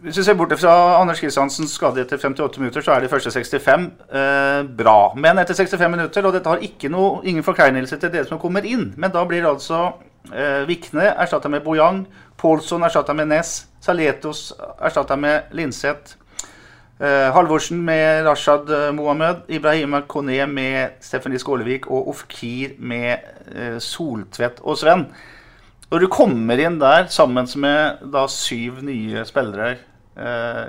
Hvis vi ser bort fra Anders Kristiansens skade etter 58 minutter, så er de første 65 eh, bra. Men etter 65 minutter, og dette har noe, ingen forkleinelse til dere som kommer inn, men da blir det altså eh, Vikne erstatta med Bojang, Pålsson erstatta med Ness. Saletos erstatta med Linseth. Eh, Halvorsen med Rashad Mohamed, Mohammed. Ibrahima Kone med Stephanie Skålevik. Og Ofkir med eh, Soltvedt og Sven. Når du kommer inn der sammen med da syv nye spillere eh,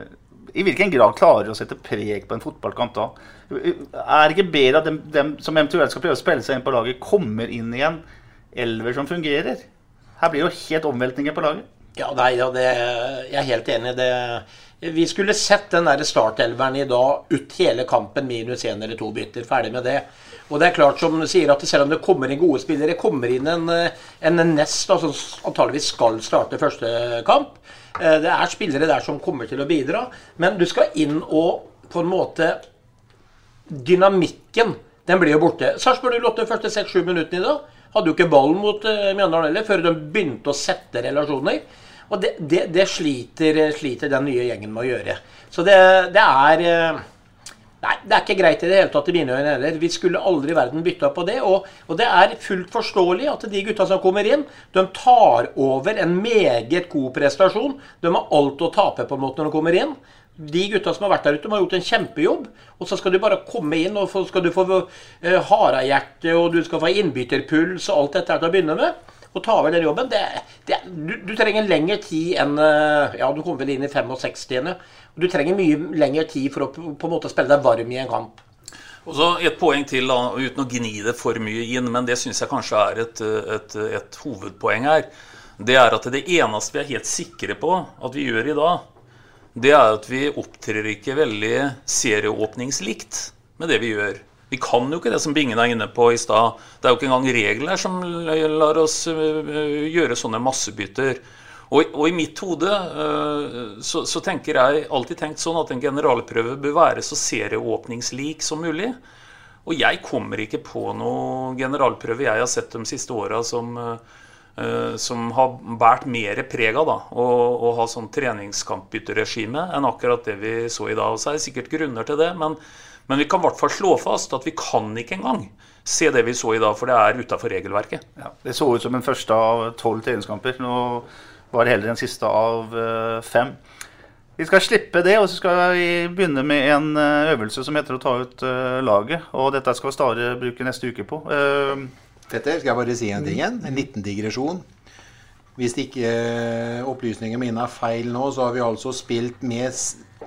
I hvilken grad klarer du å sette preg på en fotballkamp da? Er det ikke bedre at dem, dem som eventuelt skal prøve å spille seg inn på laget, kommer inn i en elver som fungerer? Her blir jo helt omveltninger på laget. Ja, nei, ja, det, jeg er helt enig. Det, vi skulle sett den der startelveren i dag ut hele kampen minus én eller to bytter. Ferdig med det. Og det er klart som du sier at Selv om det kommer inn gode spillere, kommer inn en, en Nest som antageligvis skal starte første kamp. Eh, det er spillere der som kommer til å bidra. Men du skal inn og på en måte Dynamikken den blir jo borte. Sarpsborg 08 første 6-7 minuttene i dag. Hadde jo ikke ballen mot uh, Mjøndalen heller, før de begynte å sette relasjoner. Og det, det, det sliter, sliter, den nye gjengen med å gjøre. Så det, det er uh, Nei, det er ikke greit i det hele tatt i mine øyne heller. Vi skulle aldri i verden bytta på det. Og, og, det er fullt forståelig at de gutta som kommer inn, de tar over en meget god prestasjon. De har alt å tape på en måte når de kommer inn. De gutta som har vært der ute, de har gjort en kjempejobb. Og så skal du bare komme inn, og så skal du få uh, harehjerte, og du skal få innbytterpuls og alt dette her til å begynne med. Og ta over den jobben. Det, det, du, du, trenger lengre tid enn uh, Ja, du kommer vel inn i 65. Du trenger mye lengre tid for å på en måte spille deg varm i en kamp. Og så Et poeng til, da, uten å gni det for mye inn, men det syns jeg kanskje er et, et, et, hovedpoeng her. Det er at det eneste vi er helt sikre på at vi gjør i dag, det er at vi opptrer ikke veldig serieåpningslikt med det vi gjør. Vi kan jo ikke det som Bingen er inne på i stad. Det er jo ikke engang regler som lar oss øh, gjøre sånne massebytter. Og, og, i mitt hode uh, så, så, tenker jeg alltid tenkt sånn at en generalprøve bør være så serieåpningslik som mulig. Og jeg kommer ikke på noen generalprøve jeg har sett de siste åra som, uh, som har båret mer preg av å, ha sånn treningskampbytteregime enn akkurat det vi så i dag. Og så er det sikkert grunner til det, men, men vi kan i hvert fall slå fast at vi kan ikke engang se det vi så i dag, for det er utafor regelverket. Ja, det så ut som en første av tolv treningskamper. Nå var det heller en siste av uh, fem. Vi skal slippe det, og så skal vi begynne med en uh, øvelse som heter å ta ut laget. Og dette skal Stare bruke neste uke på. Petter, skal jeg bare si en ting igjen? En liten digresjon. Hvis ikke opplysningene mine er feil nå, så har vi altså spilt med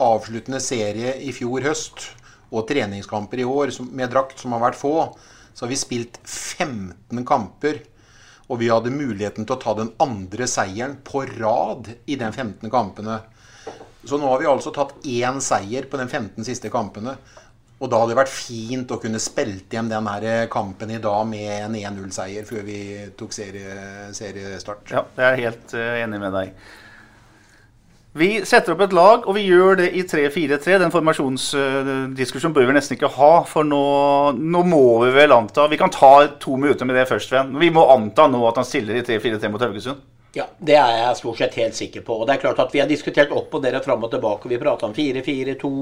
avsluttende serie i fjor høst og treningskamper i år med drakt som har vært få. Så har vi spilt 15 kamper og vi hadde muligheten til å ta den andre seieren på rad i de 15 kampene. Så nå har vi altså tatt én seier på de 15 siste kampene. Og da hadde det vært fint å kunne spilt hjem den her kampen i dag med en 1-0-seier før vi tok serie, seriestart. Ja, jeg er helt uh, enig med deg. Vi setter opp et lag, og vi gjør det i 3-4-3. Den formasjonsdiskusjonen bør vi nesten ikke ha, for nå, nå, må vi vel anta Vi kan ta to minutter med det først, Sven. Vi må anta nå at han stiller i 3-4-3 mot Haugesund. Ja, det er jeg stort sett helt sikker på. Og det er klart at Vi har diskutert opp og ned og fram og tilbake. Vi prata om 4-4-2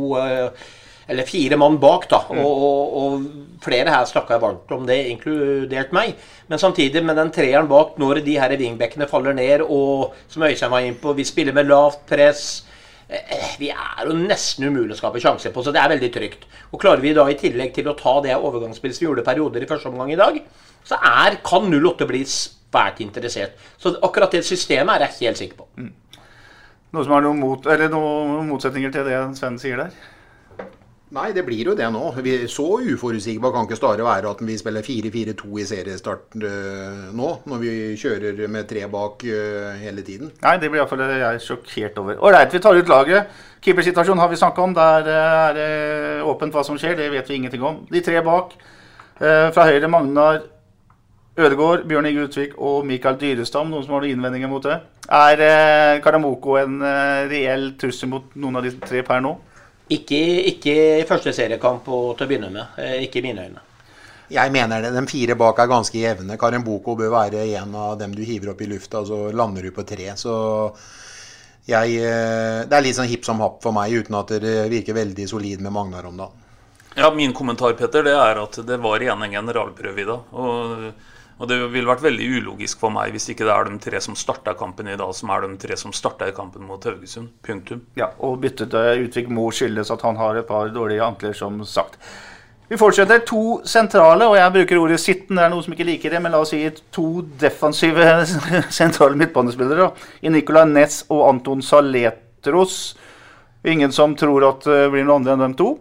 eller fire mann bak, da. Mm. Og, og, og, flere her snakka varmt om det, inkludert meg. Men samtidig med den treeren bak, når de her vingbekkene faller ned, og som Øystein var inne på, vi spiller med lavt press eh, vi er jo nesten umulig å skape sjanser på, så det er veldig trygt. Og Klarer vi da i tillegg til å ta det overgangsspillet som vi gjorde perioder i første omgang i dag, så er, kan 08 bli svært interessert. Så akkurat det systemet er jeg helt sikker på. Mm. Noe som er noen, mot, noen motsetninger til det Sven sier der? Nei, det blir jo det nå. Vi, så uforutsigbar kan ikke Stare være at vi spiller 4-4-2 i seriestart uh, nå, når vi kjører med tre bak uh, hele tiden. Nei, det blir iallfall jeg sjokkert over. Ålreit, vi tar ut laget. Keepersituasjonen har vi snakka om. Der er det åpent hva som skjer. Det vet vi ingenting om. De tre bak. fra høyre Magnar Ødegård, Bjørn Inge Utvik og Mikael Dyrestam. Noen som har noen innvendinger mot det? Er Karamoko en reell trussel mot noen av de tre per nå? Ikke, ikke første seriekamp og til å begynne med. Eh, ikke i mine øyne. Jeg mener det. De fire bak er ganske jevne. Karin Boko bør være en av dem du hiver opp i lufta, så lander du på tre. Så jeg, eh, det er litt sånn hipp som happ for meg, uten at det virker veldig solid med Magnar om dagen. Ja, Min kommentar Petter, det er at det var igjen en generalprøve i dag. og og det ville vært veldig ulogisk for meg hvis ikke det er de tre som starta kampen i dag, som er de tre som starta kampen mot Haugesund. Punktum. Ja, og byttet til Utvik må skyldes at han har et par dårlige ankler, som sagt. Vi fortsetter. To sentrale, og jeg bruker ordet sitten. Det er noen som ikke liker det, men la oss si to defensive sentrale midtbanespillere. I Nicolay Næss og Anton Saletros. Ingen som tror at det blir noe annet enn dem to.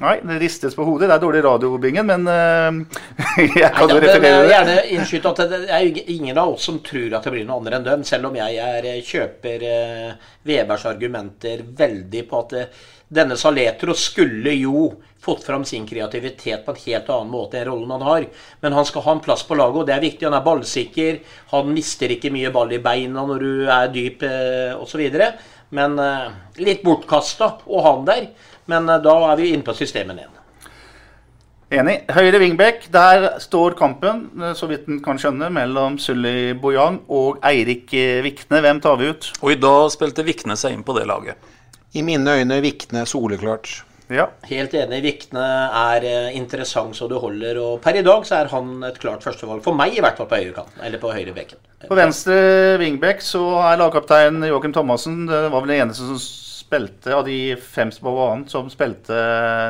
Nei, det ristes på hodet. Det er dårlig radiobingen, men uh, jeg kan jo referere det. Gjerne innskyte at det er ingen av oss som tror at det blir noe andre enn dem, selv om jeg er, eh, kjøper uh, Webers argumenter veldig på at uh, denne Saletro skulle jo fått fram sin kreativitet på en helt annen måte enn rollen han har. Men han skal ha en plass på laget, og det er viktig. Han er ballsikker. Han mister ikke mye ball i beina når du er dyp osv. Men litt bortkasta å ha han der. Men eh, da er vi inne på systemet igjen. Enig. Høyre vingbekk, der står kampen, eh, så vidt en kan skjønne, mellom Sully Bojang og Eirik eh, Vikne. Hvem tar vi ut? Og i dag spilte Vikne seg inn på det laget. I mine øyne Vikne soleklart. Ja. Helt enig. Vikne er interessant så du holder. Og per i dag så er han et klart førstevalg. For meg i hvert fall på høyrekanten. Eller på høyrebekken. På venstre vingbekk så er lagkaptein Joakim Thomassen. Det var vel den eneste som spilte, av de fem på banen som spilte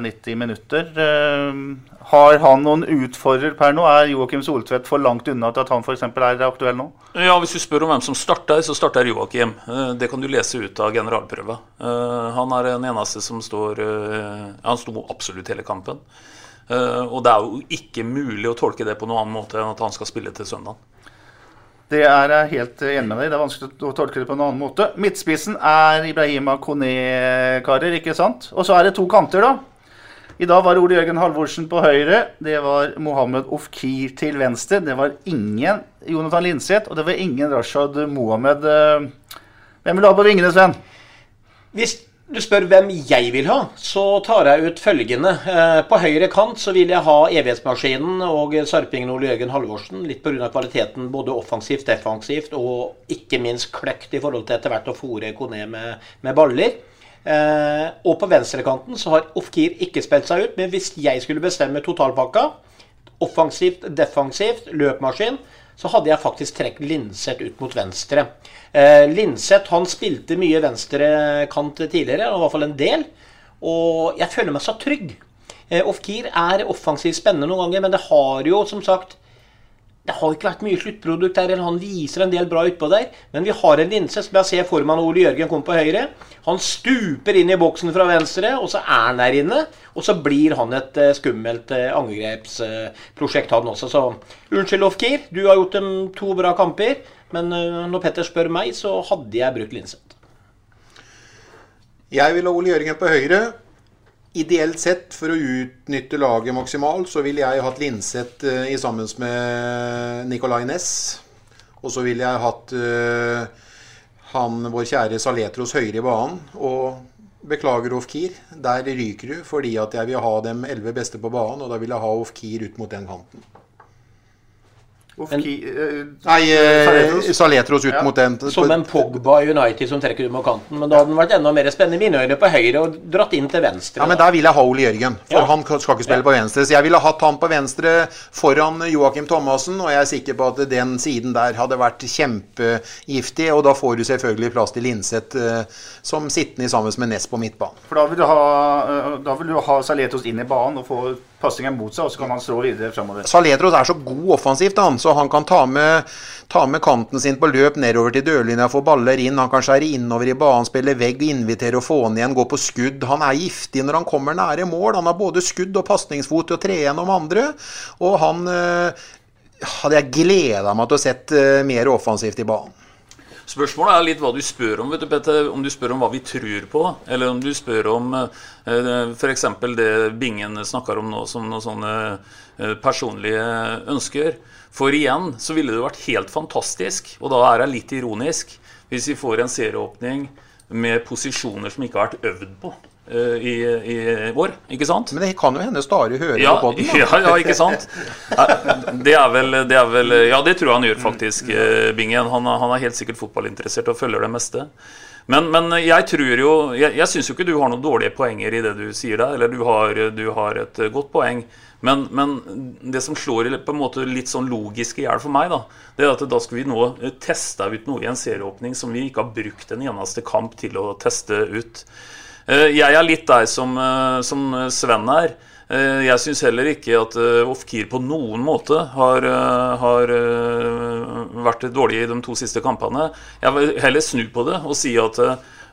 90 minutter. Eh, har han noen utfordrer per nå? Er Joakim Soltvedt for langt unna til at han f.eks. er aktuell nå? Ja, Hvis du spør om hvem som starter, så starter Joakim. Eh, det kan du lese ut av generalprøva. Han er den eneste som står Han sto absolutt hele kampen. Og det er jo ikke mulig å tolke det på noen annen måte enn at han skal spille til søndag. Det er jeg helt enig med deg Det er vanskelig å tolke det på en annen måte. Midtspissen er Ibrahima Kone-karer, ikke sant? Og så er det to kanter, da. I dag var Ole Jørgen Halvorsen på høyre. Det var Mohammed Ofkir til venstre. Det var ingen Jonathan Linseth, og det var ingen Rashad Mohammed. Hvem vil du ha på vingene, Sven? Hvis du spør hvem jeg vil ha, så tar jeg ut følgende. Eh, på høyre kant så vil jeg ha Evighetsmaskinen og sarpingen Ole Jørgen Halvorsen. Litt pga. kvaliteten både offensivt, defensivt og ikke minst kløkt i forhold til etter hvert å fòre Kone med, med baller. Eh, og på venstrekanten så har Ofkir ikke spilt seg ut, men hvis jeg skulle bestemme totalpakka, offensivt, defensivt, løpmaskin, så hadde jeg faktisk trukket Linseth ut mot venstre. Eh, Linseth han spilte mye venstrekant tidligere, i hvert fall en del. Og jeg føler meg så trygg. Eh, Ofkir er offensivt spennende noen ganger, men det har jo som sagt det har ikke vært mye sluttprodukt eller Han viser en del bra utpå der. Men vi har en linse som jeg ser for meg når Ole Jørgen kommer på høyre. Han stuper inn i boksen fra venstre, og så er han der inne. Og så blir han et uh, skummelt uh, angrepsprosjekt, han også. Så unnskyld, Ofkir. Du har gjort dem to bra kamper. Men uh, når Petter spør meg, så hadde jeg brukt linse. Jeg vil ha Ole Jørgen på høyre. Ideelt sett, for å utnytte laget maksimalt, så ville jeg hatt Linseth uh, i sammen med Nicolay Næss. Og så ville jeg hatt uh, han, vår kjære Saletros høyre i banen. Og beklager Ofkir, der ryker du fordi at jeg vil ha dem elleve beste på banen. Og da vil jeg ha Ofkir ut mot den kanten. Ofki, uh, Nei, Saletros, Saletros ut ja. mot den. Som en Pogba United som trekker ut mot kanten. Men da hadde den vært enda mer spennende i mine øyne på høyre og dratt inn til venstre. Ja, men der vil jeg ha Ole Jørgen. For ja. han skal ikke spille ja. på venstre. Så jeg ville hatt han på venstre foran Joakim Thomassen. Og jeg er sikker på at den siden der hadde vært kjempegiftig. Og da får du selvfølgelig plass til Linseth uh, som sittende sammen med Ness på midtbanen. For da vil du ha, da vil du ha Saletros inn i banen og få passingen mot seg, og så kan han strå videre fremover. Saletros er så god offensivt, han, så han kan ta med, ta med kanten sin på løp nedover til dørlinja, få baller inn. Han kan skjære innover i banen, spille vegg, invitere og få han igjen, gå på skudd. Han er giftig når han kommer nære mål. Han har både skudd og pasningsfot til å tre gjennom andre. Og han øh, hadde jeg gleda meg til å sett øh, mer offensivt i banen. Spørsmålet er litt hva du spør om. vet du, Petter. Om du spør om hva vi tror på, eller om du spør om eh, f.eks. det Bingen snakker om nå som noen sånne eh, personlige ønsker. For igjen så ville det vært helt fantastisk, og da er jeg litt ironisk, hvis vi får en serieåpning med posisjoner som ikke har vært øvd på. Eh, i, i, år, ikke sant? Men det kan jo hende Stare hører ja, på den. Ja, ja, ikke sant? Det er, vel, det er, vel, Ja, det tror jeg han gjør, faktisk, eh, Bingen. Han, han er helt sikkert fotballinteressert og følger det meste. Men, men jeg tror jo Jeg, jeg syns jo ikke du har noen dårlige poenger i det du sier der. Eller du har, du har et godt poeng. Men, men, det som slår på en måte litt sånn logisk i hjel for meg, da, det er at da skal vi nå teste ut noe i en serieåpning som vi ikke har brukt en eneste kamp til å teste ut. Eh, jeg er litt deg som, eh, som Sven er. Eh, jeg syns heller ikke at Ofkir på noen måte har, har, vært dårlig i de to siste kampene. Jeg vil heller snu på det og si at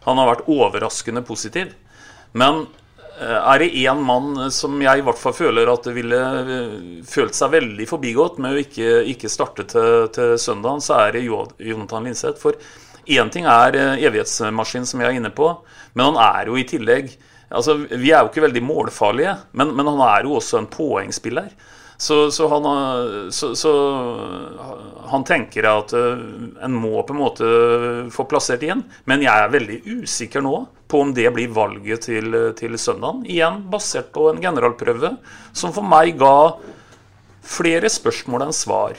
han har vært overraskende positiv. Men er det én mann som jeg i hvert fall føler at det ville følt seg veldig forbigått med å ikke, ikke starte til, til søndag, så er det Jonathan Linseth. For Én ting er evighetsmaskinen evighetsmaskin, som jeg er inne på, men han er jo i tillegg altså Vi er jo ikke veldig målfarlige, men, men han er jo også en poengspiller. Så, så, han, så, så, han, tenker at eh, en må på en måte få plassert igjen. Men jeg er veldig usikker nå på om det blir valget til, til søndagen. Igjen basert på en generalprøve som for meg ga flere spørsmål enn svar.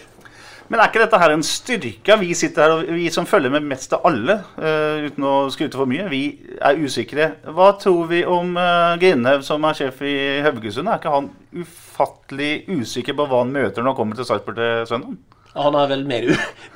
Men er ikke dette her en styrke? Vi sitter her, og vi som følger med mest av alle, uh, uten å skryte for mye, vi er usikre. Hva tror vi om uh, Grindhaug, som er sjef i Haugesund? Er ikke han ufattelig usikker på hva han møter når han kommer til Sarpsborg til søndag? Han er vel mer,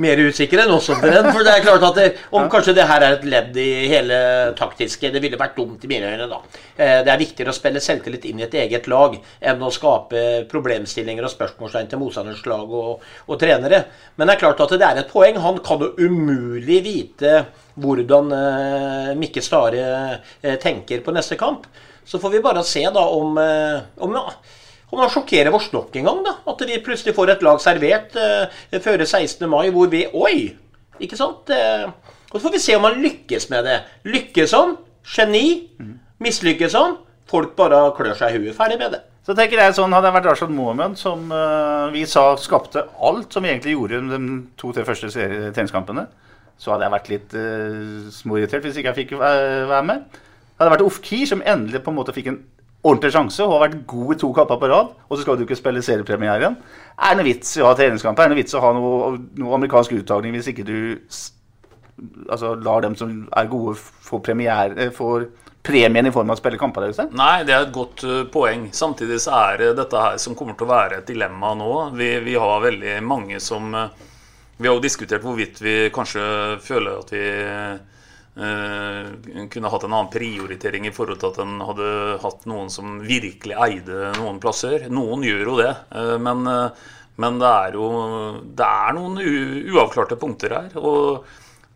mer usikker enn oss. For det er klart at det, om kanskje det her er et ledd i hele taktiske Det ville vært dumt i mine øyne, da. Eh, det er viktigere å spille selvtillit inn i et eget lag enn å skape problemstillinger og spørsmålstegn til motstanders lag og, og, trenere. Men det er klart at det er et poeng. Han kan jo umulig vite hvordan eh, Mikke Stare eh, tenker på neste kamp. Så får vi bare se da om, om ja, og da sjokkerer oss nok en gang. da, At vi plutselig får et lag servert eh, før 16. mai hvor vi Oi! Ikke sant? Eh, og så får vi se om han lykkes med det. Lykkes han? Geni. Mislykkes han? Folk bare klør seg i huet. Ferdig med det. Så tenker jeg sånn, Hadde jeg vært Rashad Mohammed, som uh, vi sa skapte alt som vi egentlig gjorde de to-tre første treningskampene, så hadde jeg vært litt uh, småirritert hvis ikke jeg fikk være med. Hadde det vært Ofki som endelig på en måte fikk en ordentlig sjanse og har vært god i to kamper på rad, og så skal du ikke spille seriepremieren. Er det noe vits i å ha treningskamper? Er det noe vits i å ha noe, noe amerikansk uttagning hvis ikke du altså, lar dem som er gode, få premiere, for premien i form av å spille kamper? Nei, det er et godt uh, poeng. Samtidig så er det dette her som kommer til å være et dilemma nå. Vi, vi har veldig mange som uh, Vi har jo diskutert hvorvidt vi kanskje føler at vi kunne hatt en annen prioritering i forhold til at en hadde hatt noen som virkelig eide noen plasser. Noen gjør jo det, uh, men, uh, men, det er jo det er noen uavklarte punkter her. Og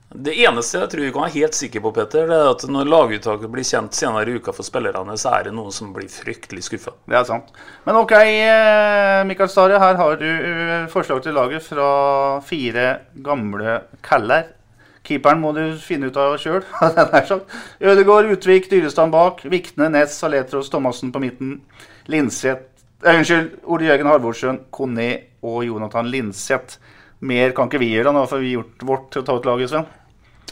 det eneste jeg tror vi kan være helt sikre på, Peter, det er at når laguttaket blir kjent senere i uka for spillerne, så er det noen som blir fryktelig skuffa. Det er sant. Men ok, Mikael Stare, her har du forslag til laget fra fire gamle kaller Keeperen må du finne ut av sjøl. Ødegaard, Utvik, Dyrestad bak. Vikne, Ness, Saletros, Thomassen på midten. Linseth eh, Unnskyld, Ole Jørgen Halvorsen, Kone og Jonathan Linseth. Mer kan ikke vi gjøre. Nå for vi gjort vårt til å ta ut laget, Sven.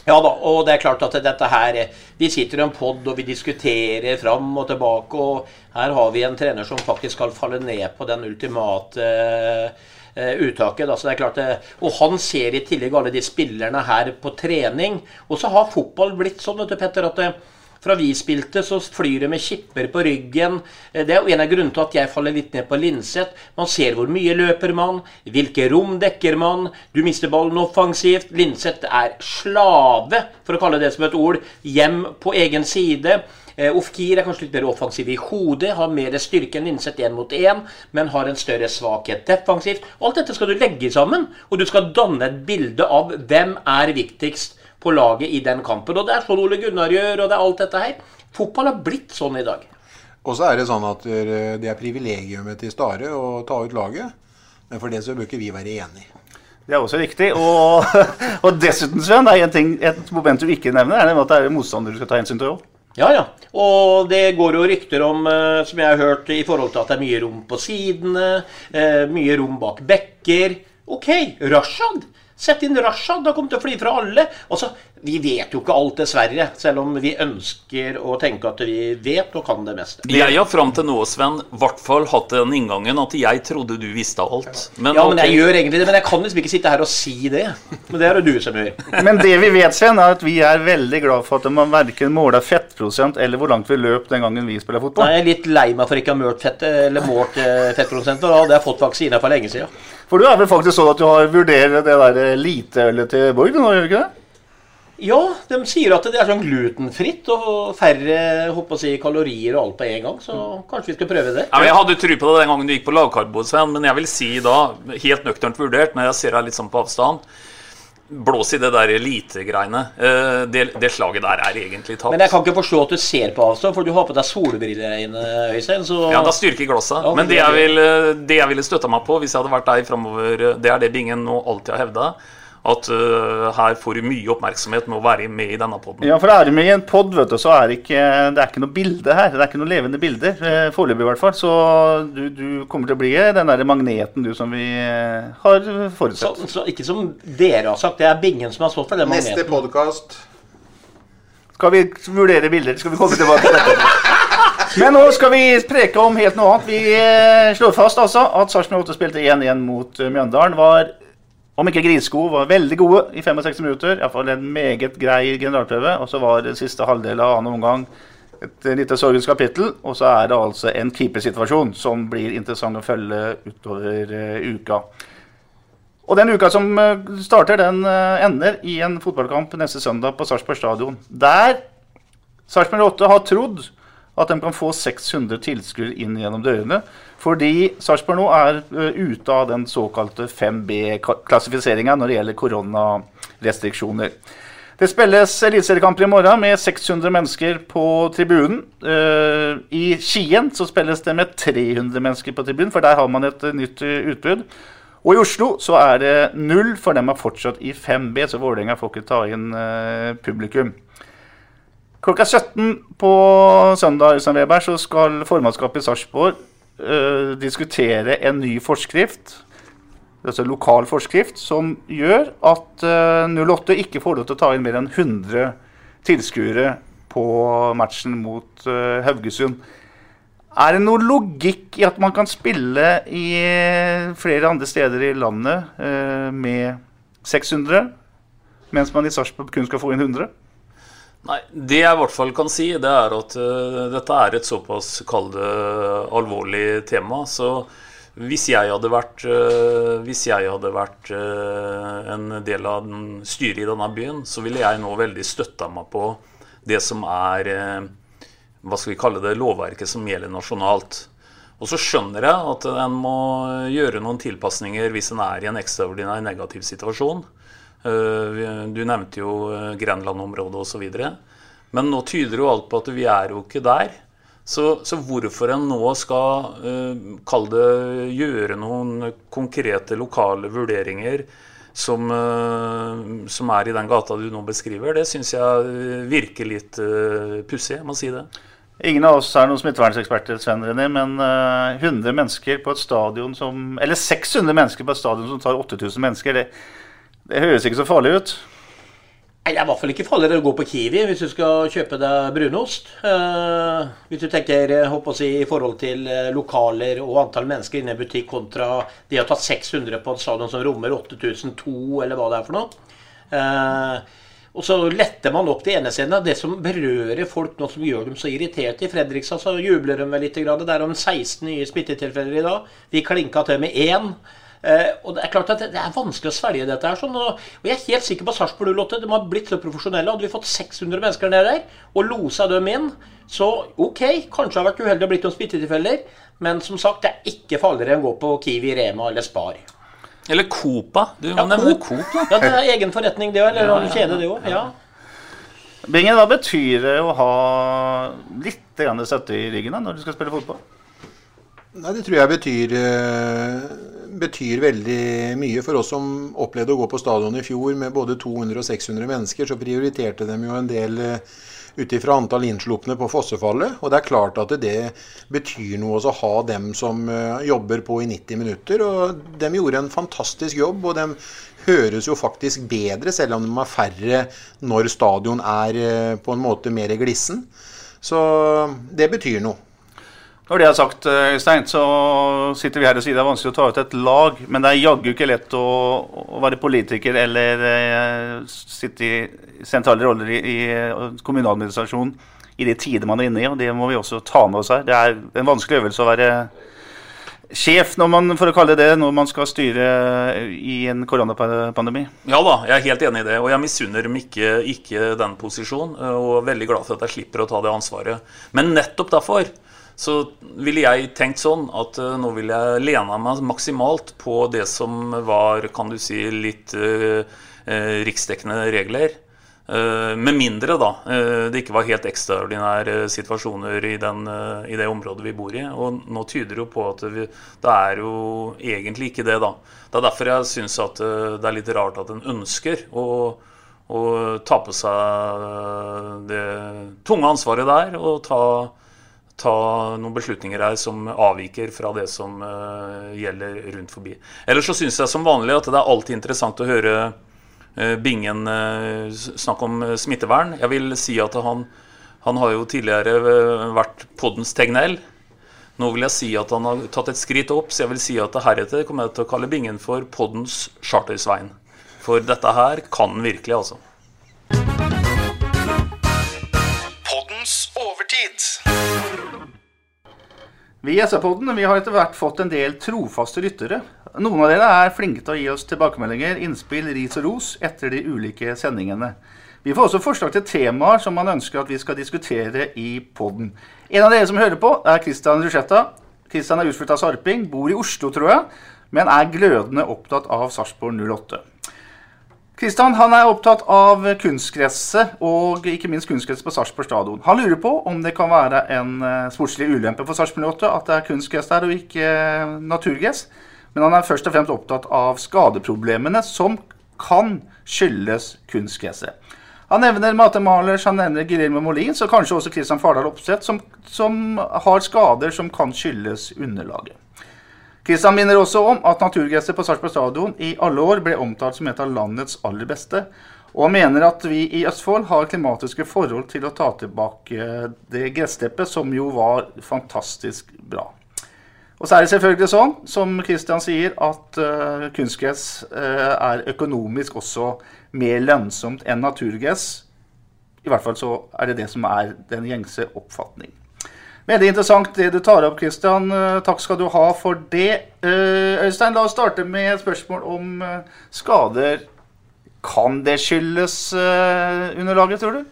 Ja da, og det er klart at dette her Vi sitter i en pod og vi diskuterer fram og tilbake, og her har vi en trener som faktisk skal falle ned på den ultimate Eh, uttaket. Altså det er klart det, og han ser i tillegg alle de spillerne her på trening. Og så har fotball blitt sånn, vet du, Petter, at det, fra vi spilte, så flyr det med kipper på ryggen. Eh, det er en av grunnene til at jeg faller litt ned på Linseth. Man ser hvor mye løper man, hvilke rom dekker man. Du mister ballen offensivt. Linseth er slave, for å kalle det som et ord, hjem på egen side. Eh, Ofkir er kanskje litt mer offensiv i hodet, har mer styrke enn Linseth én mot én, men har en større svakhet defensivt. Alt dette skal du legge sammen, og du skal danne et bilde av hvem er viktigst på laget i den kampen. Og det er sånn Ole Gunnar gjør, og det er alt dette her. Fotball har blitt sånn i dag. Og så er det sånn at det er privilegiumet til Stare å ta ut laget. Men for det så bør ikke vi være enige. Det er også riktig. Og, og dessuten, Sven, det er en ting, et moment du ikke nevner, er at det er motstander du skal ta hensyn til òg. Ja, ja. Og det går jo rykter om, eh, som jeg har hørt, i forhold til at det er mye rom på sidene, eh, mye rom bak bekker. Ok, Rashad. Sett inn Rashad. Da kommer til å fly fra alle. Altså, vi vet jo ikke alt, dessverre. Selv om vi ønsker å tenke at vi vet og kan det meste. Jeg har fram til nå, Sven, i hvert fall hatt den inngangen at jeg trodde du visste alt. Men, ja, men jeg gjør egentlig det. Men jeg kan liksom ikke sitte her og si det. Men det er det du som gjør. men det vi vet, Sven, er at vi er veldig glad for at man verken måler fettprosent eller hvor langt vi løp den gangen vi spiller fotball. Nei, jeg er litt lei meg for ikke å ha målt fett, eller målt fettprosenten. fettprosent. Og da hadde jeg fått vaksine for lenge siden. For du er vel faktisk sånn at du har vurdert det der liteølet til Borg nå, gjør du ikke det? Ja, de sier at det er sånn glutenfritt og færre håper å si, kalorier og alt på en gang. Så kanskje vi skal prøve det. Ja, jeg hadde tro på det den gangen du gikk på lavkarbo, men jeg vil si da, helt nøkternt vurdert, når jeg ser deg litt sånn på avstand Blås i det der elitegreiene. Eh, det, det slaget der er egentlig tatt. Men jeg kan ikke forstå at du ser på avstand, for du har på deg solbriller Øystein. Så... Ja, da styrker glasset. Ja, men det jeg, det jeg ville støtta meg på hvis jeg hadde vært deg framover, det er det Bingen nå alltid har hevda at uh, her får du mye oppmerksomhet med å være med i denne poden. Ja, for er du med i en pod, vet du, så er det ikke, det er ikke noe bilde her. Det er ikke noe levende bilder. Uh, Foreløpig, i hvert fall. Så du, du, kommer til å bli den der magneten du som vi uh, har forutsett. Så, så, ikke som dere har sagt, det er Bingen som har stått for den magneten. Neste podkast. Skal vi vurdere bilder? Skal vi komme tilbake til dette? Men nå skal vi preke om helt noe annet. Vi slår fast altså at Sarpsborg 8 spilte 1-1 mot Mjøndalen. Var om ikke Grisko var veldig gode i 65 minutter, iallfall en meget grei generalprøve. Og så var det siste halvdel av annen omgang et lite sorgens kapittel. Og så er det altså en keepersituasjon som blir interessant å følge utover uh, uka. Og den uka som uh, starter, den uh, ender i en fotballkamp neste søndag på Sarpsborg stadion. Der Sarpsborg 8 har trodd at de kan få 600 tilskuere inn gjennom dørene. Fordi Sarpsborg nå er uh, ute av den såkalte 5B-klassifiseringa når det gjelder koronarestriksjoner. Det spilles eliteseriekamper i morgen med 600 mennesker på tribunen. Uh, I Skien så spilles det med 300 mennesker på tribunen, for der har man et uh, nytt utbrudd. Og i Oslo så er det null, for dem er fortsatt i 5B, så Vålerenga får ikke ta inn publikum. Klokka 17 på søndag Weber, så skal formannskapet i Sarpsborg uh, diskutere en ny forskrift, altså lokal forskrift, som gjør at uh, 08 ikke får lov til å ta inn mer enn 100 tilskuere på matchen mot uh, Haugesund. Er det noe logikk i at man kan spille i flere andre steder i landet med 600, mens man i Sarpsborg kun skal få inn 100? Nei, Det jeg i hvert fall kan si, det er at uh, dette er et såpass kall det alvorlig tema. Så hvis jeg hadde vært, uh, jeg hadde vært uh, en del av styret i denne byen, så ville jeg nå veldig støtta meg på det som er hva skal vi kalle det, lovverket som gjelder nasjonalt. Og så skjønner jeg at en må gjøre noen tilpasninger hvis en er i en ekstraordinær negativ situasjon. Eh, du nevnte jo eh, Grenland-området osv. Men nå tyder jo alt på at vi er jo ikke der. Så, så hvorfor en nå skal uh, det gjøre noen konkrete lokale vurderinger som, uh, som, er i den gata du nå beskriver, det syns jeg virker litt uh, pussig. Jeg må si det. Ingen av oss er noen smittevernseksperter, Sven men uh, 100 mennesker på et stadion som Eller 600 mennesker på et stadion som tar 8000 mennesker, det, det høres ikke så farlig ut. Nei, Det er i hvert fall ikke farligere å gå på Kiwi hvis du skal kjøpe deg brunost. Eh, hvis du tenker håper eh, å si, i forhold til uh, lokaler og antall mennesker inne i butikk kontra de har tatt 600 på en stadion som rommer 8002, eller hva det er for noe. Eh, og så letter man opp det ene scenene. Det som berører folk nå, som gjør dem så irriterte. I Fredrikstad så jubler de vel litt. Det er om 16 nye smittetilfeller i dag. Vi klinka til med én. Uh, og Det er klart at det, er vanskelig å svelge dette. her sånn, og, og, Jeg er helt sikker på Sarpsborg 08. De har blitt så profesjonelle. Hadde vi fått 600 mennesker ned der og losa dem inn, så OK, kanskje har vært uheldig å blitt noen smittetilfeller, men som sagt, det er ikke farligere enn å gå på Kiwi, Rema eller Spar. Eller Copa. Du ja, nevner Coop. Coop ja, det er egen forretning, det òg. Eller ja, ja, kjede, det òg. Ja. Bingen, hva betyr det å ha litt støtte i ryggen da, når du skal spille fotball? Nei, Det tror jeg betyr, eh, betyr, veldig mye. For oss som opplevde å gå på stadion i fjor med både 200 og 600 mennesker, så prioriterte de jo en del eh, ut ifra antall innslupne på fossefallet. Og det er klart at det betyr noe å ha dem som eh, jobber på i 90 minutter. Og de gjorde en fantastisk jobb, og de høres jo faktisk bedre, selv om de er færre når stadion er på en måte mer glissen. Så det betyr noe. Når det er sagt, eh, Øystein, så sitter vi her og sier det er vanskelig å ta ut et lag. Men det er jaggu ikke lett å, å, være politiker eller eh, sitte i sentrale roller i, i kommuneadministrasjonen i de tider man er inne i. og Det må vi også ta med oss her. Det er en vanskelig øvelse å være sjef, når man, for å kalle det det, når man skal styre i en koronapandemi? Ja da, jeg er helt enig i det. Og jeg misunner dem ikke, ikke den posisjonen. Og er veldig glad for at jeg slipper å ta det ansvaret. Men nettopp derfor så ville jeg tenkt sånn at uh, nå vil jeg lene meg maksimalt på det som var, kan du si, litt uh, riksdekkende regler. med mindre da, det ikke var helt ekstraordinære situasjoner i, den, i, det området vi bor i. Og nå tyder det jo på at vi, det er jo egentlig ikke det, da. Det er derfor jeg syns at det er litt rart at en ønsker å, å ta på seg det tunge ansvaret der og ta ta noen beslutninger her som avviker fra det som uh, gjelder rundt forbi. Ellers så syns jeg som vanlig at det er alltid interessant å høre uh, Bingen uh, snakke om smittevern. Jeg vil si at han, han har jo tidligere vært poddens Tegnell. Nå vil jeg si at han har tatt et skritt opp, så jeg vil si at heretter kommer jeg til å kalle Bingen for poddens Chartersvein. For dette her kan virkelig, altså. Vi i SR-podden vi har etter hvert fått en del trofaste lyttere. Noen av dere er flinke til å gi oss tilbakemeldinger, innspill, ris og ros etter de ulike sendingene. Vi får også forslag til temaer som man ønsker at vi skal diskutere i podden. En av dere som hører på, er Christian Rusjetta. Christian er utflytta Sarping, bor i Oslo, tror jeg, men er glødende opptatt av Sarpsborg 08. Kristian han er opptatt av kunstgresset, og ikke minst kunstgress på Sarpsborg stadion. Han lurer på om det kan være en uh, sportslig ulempe for Sarpsborg 8 at det er kunstgress der og ikke uh, naturgress. Men han er først og fremst opptatt av skadeproblemene som kan skyldes kunstgresset. Han nevner Mate Malers, han nevner Guillermo Molins og kanskje også Kristian Fardal Opseth, som, som har skader som kan skyldes underlaget. Kristian minner også om at naturgresset på Sarpsborg stadion i alle år ble omtalt som et av landets aller beste, og mener at vi i Østfold har klimatiske forhold til å ta tilbake det gressteppet som jo var fantastisk bra. Og så er det selvfølgelig sånn, som Kristian sier, at uh, kunstgress uh, er økonomisk også mer lønnsomt enn naturgress. I hvert fall så er det det som er den gjengse oppfatning. Veldig interessant det du tar opp, Kristian. Eh, takk skal du ha for det. Eh, Øystein, la oss starte med et spørsmål om eh, skader. Kan det skyldes underlaget, tror du?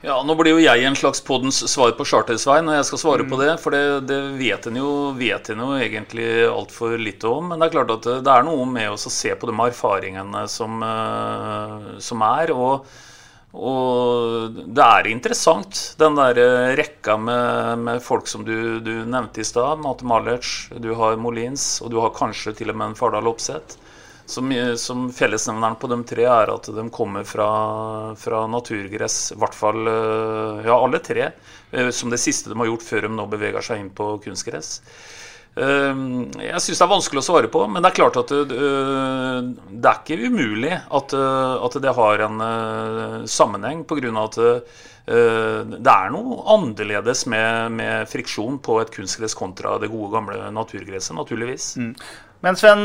Ja, Nå blir jo jeg en slags poddens svar på Chartersveien når jeg skal svare mm. på det. For det, det vet en jo, vet en jo egentlig altfor lite om. Men det er klart at det er noe med å se på de erfaringene som, som er. og og det er interessant, den der eh, rekka med, med folk som du, du nevnte i stad. Mate Malertz, du har Molins, og du har kanskje til og med en Fardal Opseth. Som, som fellesnevneren på de tre er at de kommer fra, fra naturgress. I hvert fall eh, ja, alle tre. Eh, som det siste de har gjort før de nå beveger seg inn på kunstgress. Ehm, jeg syns det er vanskelig å svare på, men det er klart at det, eh, det er ikke umulig at, eh, at det har en eh, sammenheng, pga. at det er noe annerledes med, med friksjon på et kunstgress kontra det gode, gamle naturgresset, naturligvis. Mm. Men Sven,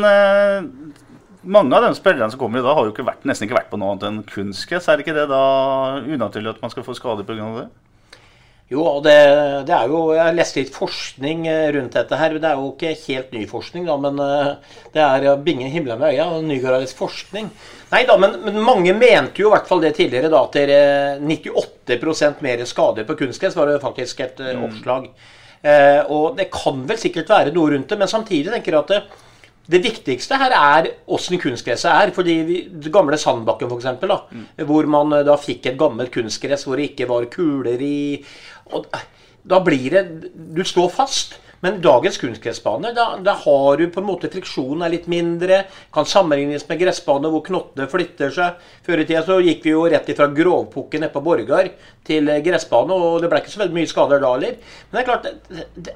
mange av de spillerne som kommer i dag, har jo ikke vært, nesten ikke vært på noe annet enn kunstgress. Er det ikke det da unaturlig at man skal få skader pga. det? Jo, og det, det, er jo Jeg har lest litt forskning eh, rundt dette her. Det er jo ikke helt ny forskning, da, men eh, det er binge himla med øya. Nygaradisk forskning. Nei da, men, men, mange mente jo i hvert fall det tidligere, da, at det er 98 mer skader på kunstgress, var det faktisk et eh, mm. oppslag. Eh, og det kan vel sikkert være noe rundt det, men samtidig tenker jeg at det, det viktigste her er åssen kunstgresset er. fordi vi, det gamle Sandbakken, f.eks., mm. hvor man da fikk et gammelt kunstgress hvor det ikke var kuler i og da blir det Du står fast. Men dagens kunstgressbane, da, da, har du på en måte friksjonen er litt mindre. Kan sammenlignes med gressbane hvor knottene flytter seg. Før i tida så gikk vi jo rett ifra grovpukken nede på Borgar til gressbane, og det ble ikke så veldig mye skader da heller. Men det er klart, det, det,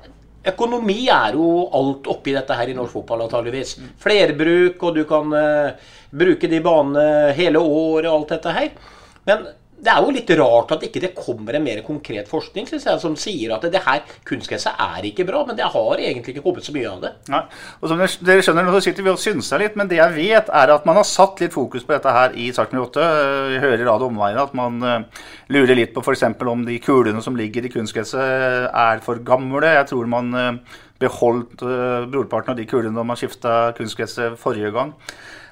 økonomi er jo alt oppi dette her i norsk fotball, antageligvis. Flerbruk, og du kan uh, bruke de banene hele året og alt dette her. Men det er jo litt rart at ikke det kommer en mer konkret forskning synes jeg, som sier at det her kunstgresset er ikke bra, men det har egentlig ikke kommet så mye av det. Nei, og som dere skjønner, nå sitter vi og synser litt, men det jeg vet, er at man har satt litt fokus på dette her i Sarpsborg 8. Vi hører i radio omveiene at man uh, lurer litt på f.eks. om de kulene som ligger i kunstgresset er for gamle. Jeg tror man uh, beholdt uh, brorparten av de kulene da man skifta kunstgresset forrige gang.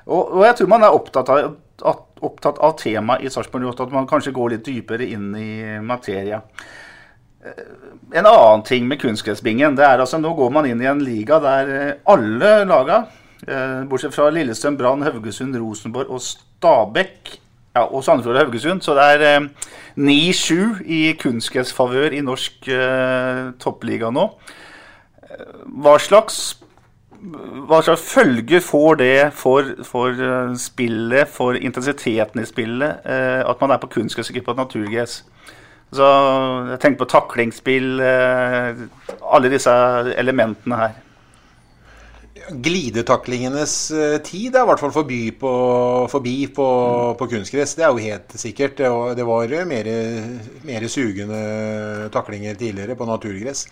Og, og, jeg tror man er opptatt av, at, opptatt av temaet i Sarpsborg 08, at man kanskje går litt dypere inn i materia. Eh, en annen ting med kunstgressbingen, det er altså nå går man inn i en liga der eh, alle laga, eh, bortsett fra Lillestrøm, Brann, Haugesund, Rosenborg og Stabekk, ja, og Sandefjord og Haugesund, så det er 9-7 i kunstgressfavør i norsk toppliga nå. Hva slags hva slags følger får det for, for, eh, spillet, for intensiteten i spillet, eh, at man er på kunstgress og ikke på naturgress? Så jeg tenker på taklingsspill, eh, alle disse elementene her. Glidetaklingenes tid er i hvert fall forbi på, forbi på, mm. på kunstgress. Det er jo helt sikkert. Det var, det var mer, mer sugende taklinger tidligere på naturgress.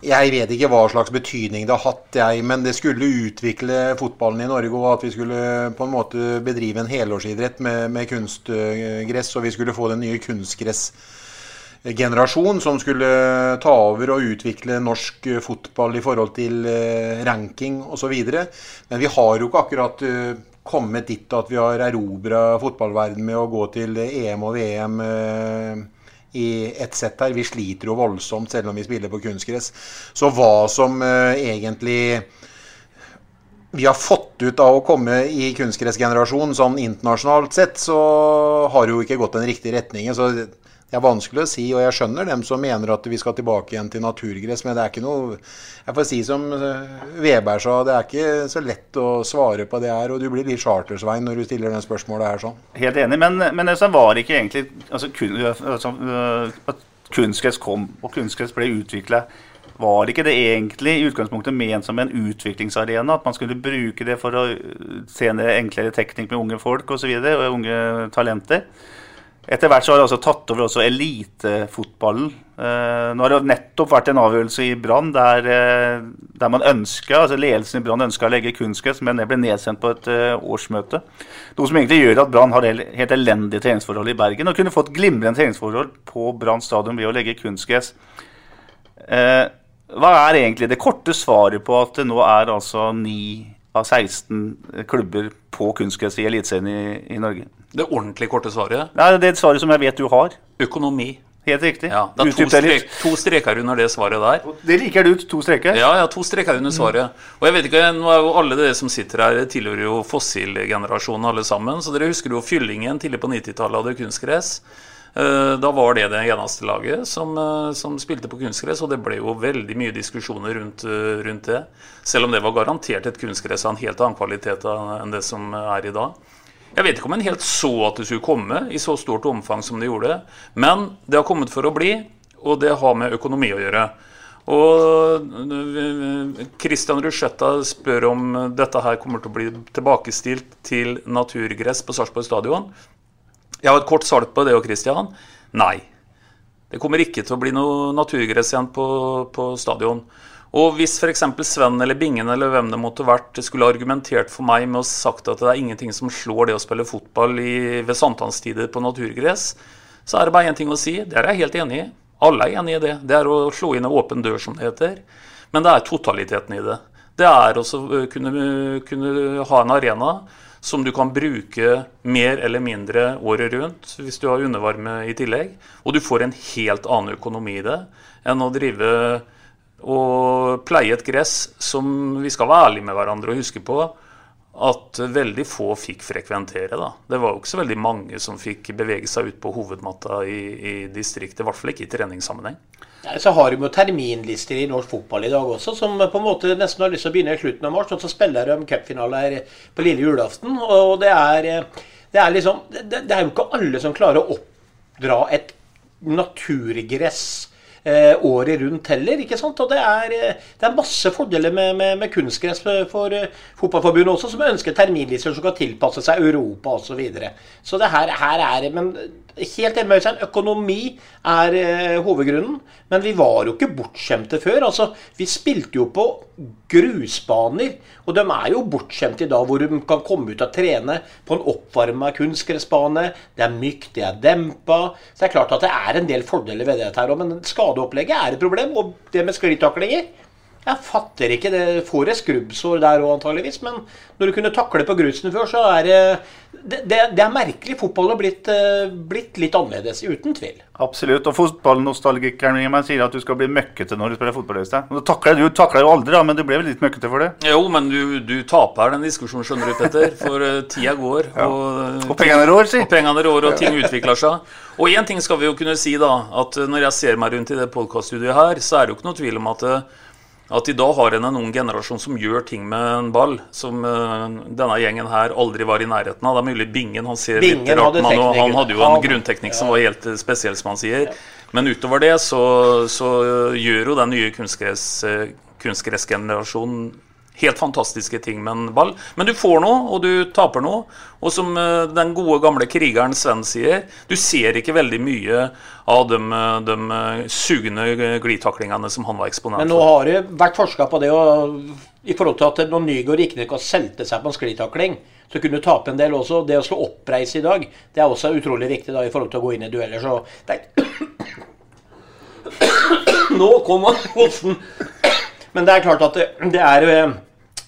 Jeg vet ikke hva slags betydning det har hatt, jeg, men det skulle utvikle fotballen i Norge. Og at vi skulle på en måte bedrive en helårsidrett med, med kunstgress, og vi skulle få den nye kunstgress generasjon som skulle ta over og utvikle norsk fotball i forhold til eh, ranking osv. Men vi har jo ikke akkurat eh, kommet dit at vi har erobra fotballverdenen med å gå til EM og VM eh, i ett sett her. Vi sliter jo voldsomt selv om vi spiller på kunstgress. Så hva som egentlig vi har fått ut av å komme i kunstgressgenerasjonen sånn internasjonalt sett, så har det jo ikke gått den riktige retningen. Så det er vanskelig å si, og jeg skjønner dem som mener at vi skal tilbake igjen til naturgress, men det er ikke noe Jeg får si som eh, Veberg sa, det er ikke så lett å svare på det her. Og du blir litt chartersvein når du stiller den spørsmålet her sånn. Helt enig, men, men det var ikke egentlig altså, kun, altså, øh, At kunstgress kom, og kunstgress ble utvikla var ikke det egentlig i utgangspunktet ment som en utviklingsarena? At man skulle bruke det for å senere enklere teknikk med unge folk osv. Og, så og unge talenter? Etter hvert så har det også tatt over også elitefotballen. Eh, nå har det nettopp vært en avgjørelse i Brann der, eh, der, man ønska, altså ledelsen i Brann ønska å legge kunstgress, men det ble nedsendt på et eh, årsmøte. Noe som egentlig gjør at Brann har helt elendige treningsforhold i Bergen, og kunne fått glimrende treningsforhold på Brann stadion ved å legge kunstgress. Hva er egentlig det korte svaret på at det nå er altså 9 av 16 klubber på kunstgress i Eliteserien i, i Norge? Det ordentlig korte svaret? Nei, Det er et svaret som jeg vet du har. Økonomi. Helt riktig. Ja, det er to, strek, to, streker under det svaret der. Det liker du, to streker? Ja, ja, to streker under svaret. Og jeg vet ikke, nå er jo Alle dere som sitter her, tilhører jo fossilgenerasjonen alle sammen. Så dere husker jo Fyllingen tidlig på 90-tallet hadde kunstgress. Eh, da var det det eneste laget som, eh, som, spilte på kunstgress, og det ble jo veldig mye diskusjoner rundt, eh, rundt det. Selv om det var garantert et kunstgress av en helt annen kvalitet enn det som er i dag. Jeg vet ikke om en helt så at det skulle komme i så stort omfang som det gjorde. Men det har kommet for å bli, og det har med økonomi å gjøre. Og Christian Ruschetta spør om dette her kommer til å bli tilbakestilt til naturgress på Sarpsborg stadion. Jeg har et kort svar på det og Christian. Nei. Det kommer ikke til å bli noe naturgress igjen på, på stadion. Og hvis f.eks. Sven eller Bingen eller hvem det måtte vært skulle argumentert for meg med å sagt at det er ingenting som slår det å spille fotball i, ved sankthanstider på naturgress, så er det bare én ting å si. Det er jeg helt enig i. Alle er enig i det. Det er å slå inn en åpen dør, som det heter. Men det er totaliteten i det. Det er å kunne, kunne ha en arena som du kan bruke mer eller mindre året rundt hvis du har undervarme i tillegg. Og du får en helt annen økonomi i det enn å drive og pleie et gress som vi skal være ærlige med hverandre og huske på at veldig få fikk frekventere. da. Det var jo ikke så veldig mange som fikk bevege seg ut på hovedmatta i, i distriktet, i hvert fall ikke i treningssammenheng. Så har de jo terminlister i norsk fotball i dag også, som på en måte nesten har lyst til å begynne i slutten av mars. Og så spiller de cupfinaler på lille julaften. Og det er, det er liksom det, det er jo ikke alle som klarer å oppdra et naturgress eh, året rundt heller. ikke sant? Og det er, eh, det er masse fordeler med, med, med kunstgress for uh, Fotballforbundet også, som ønsker terminlister som kan tilpasse seg Europa osv. Så, videre. så det her, her er Men helt enig med Øystein, økonomi er uh, hovedgrunnen. Men vi var jo ikke bortskjemte før. altså Vi spilte jo på grusbaner. Og de er jo bortskjemte i dag, hvor de kan komme ut og trene på en oppvarma kunstgressbane. Det er mykt, det er dempa. Så det er klart at det er en del fordeler ved dette her òg. Men skadeopplegget er et problem. Og det med sklitaklinger jeg fatter ikke det. Får et skrubbsår der òg, antageligvis. Men når du kunne takle på grusen før, så er det Det, det er merkelig. Fotballen har blitt, eh, blitt, litt annerledes, uten tvil. Absolutt. Og fotballnostalgikeren min sier at du skal bli møkkete når du spiller fotball. Du takler, du takler jo aldri, da, men du ble vel litt møkkete for det? Jo, men du, du taper den diskusjonen, skjønner du, Petter. For uh, tida går. Ja. Og, og pengene rår, si. Og pengene rår, og ting utvikler seg. Og én ting skal vi jo kunne si, da. At når jeg ser meg rundt i det podkaststudioet her, så er det jo ikke noe tvil om at at i dag har en en ung generasjon som gjør ting med en ball som uh, denne gjengen her aldri var i nærheten av. Det er mulig Bingen han ser Bingen litt rart man, og han hadde jo en grunnteknikk som var helt spesiell, som han sier. Men utover det så, så gjør jo den nye kunstgress, eh, kunstgressgenerasjonen helt fantastiske ting med en ball. Men du får noe, og du taper noe. Og som eh, den gode, gamle krigeren Sven sier, du ser ikke veldig mye av de, eh, de eh, sugende glidtaklingene som han var eksponert for. Men nå har det vært forska på det, og i forhold til at når Nygaard gikk ned og solgte seg på en sklitakling, så kunne du tape en del også. Det å slå oppreis i dag, det er også utrolig viktig da, i forhold til å gå inn i dueller. Så det Nå kom hosten! Men det er klart at det, det er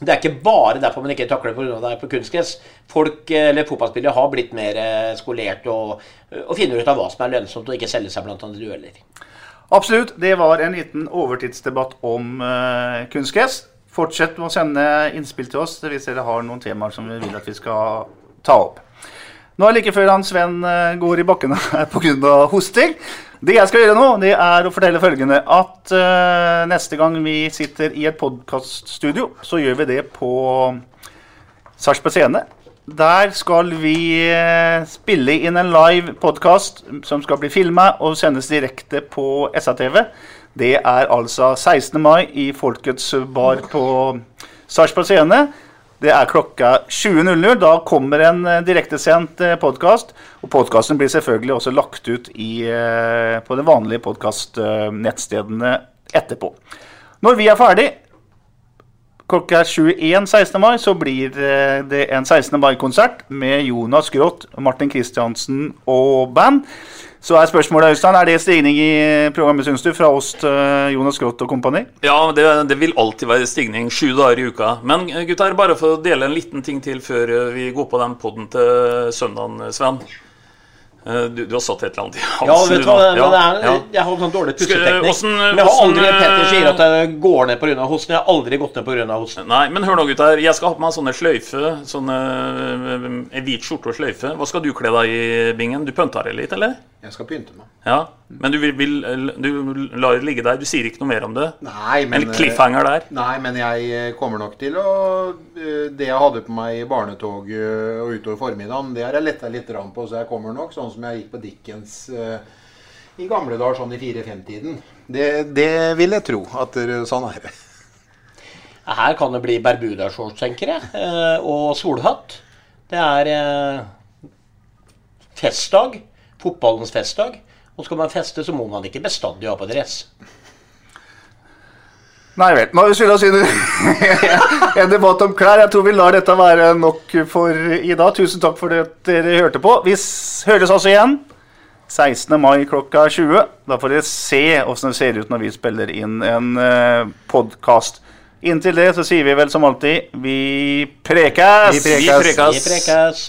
det er ikke bare derfor man ikke takler pga. det er på kunstgress. Folk, eh, eller Fotballspillere har blitt mer eh, skolert og, og finner ut av hva som er lønnsomt, og ikke selge seg blant andre dueller. Absolutt. Det var en liten overtidsdebatt om uh, kunstgress. Fortsett med å sende innspill til oss hvis dere har noen temaer som vi vil at vi skal ta opp. Nå er det like før han Sven går i bakken her pga. hosting. Det jeg skal gjøre nå, det er å fortelle følgende at uh, neste gang vi sitter i et podkaststudio, så gjør vi det på Sarpsborg Scene. Der skal vi uh, spille inn en live podkast som skal bli filma og sendes direkte på SA-TV. Det er altså 16. mai i Folkets bar på Sarpsborg Scene. Det er klokka 20.00. Da kommer en eh, direktesendt eh, podkast. Og podkasten blir selvfølgelig også lagt ut i, eh, på de vanlige podkastnettstedene etterpå. Når vi er ferdig klokka 21 16. mai, så blir det en 16. mai-konsert med Jonas Groth, Martin Kristiansen og band. Så er spørsmålet, Øystein, er det stigning i programmet, syns du, fra oss til Jonas Groth og kompani? Ja, det, det, vil alltid være stigning sju dager i uka. Men gutter, bare for å dele en liten ting til før vi går på den poden til søndagen, Sven. Eh, du, du, har satt et eller annet i halsen? Ja, vet du hva, ja, er, ja. jeg har sånn dårlig pusteteknikk. Men jeg har aldri Petter sier at jeg går ned pga. hosten. Jeg har aldri gått ned pga. hosten. Nei, men hør nå, gutter. Jeg skal ha på meg sånne sløyfe. Sånne hvit skjorte og sløyfe. Hva skal du kle deg i, Bingen? Du pønta deg litt, eller? Jeg skal pynte meg. Ja, Men du, vil, vil, du lar det ligge der? Du sier ikke noe mer om det? Nei, men, en cliffhanger der? Nei, men jeg kommer nok til å Det jeg hadde på meg i barnetoget og utover formiddagen, det har jeg letta litt på, så jeg kommer nok sånn som jeg gikk på Dickens i gamle dager, sånn i 4-5-tiden. Det, det, vil jeg tro. At sånn er det. Her kan det bli bermudashorts, tenker jeg. Og solhatt. Det er festdag fotballens festdag. Og skal man feste, så må man ikke bestandig ha på dress. Nei vel. Nå skylda oss inn en debatt om klær. Jeg tror vi lar dette være nok for i dag. Tusen takk for at dere hørte på. Vi høres altså igjen 16. mai klokka 20. Da får dere se åssen det ser ut når vi spiller inn en uh, eh, podkast. Inntil det så sier vi vel som alltid vi prekes! Vi prekes. Vi prekes. Vi prekes.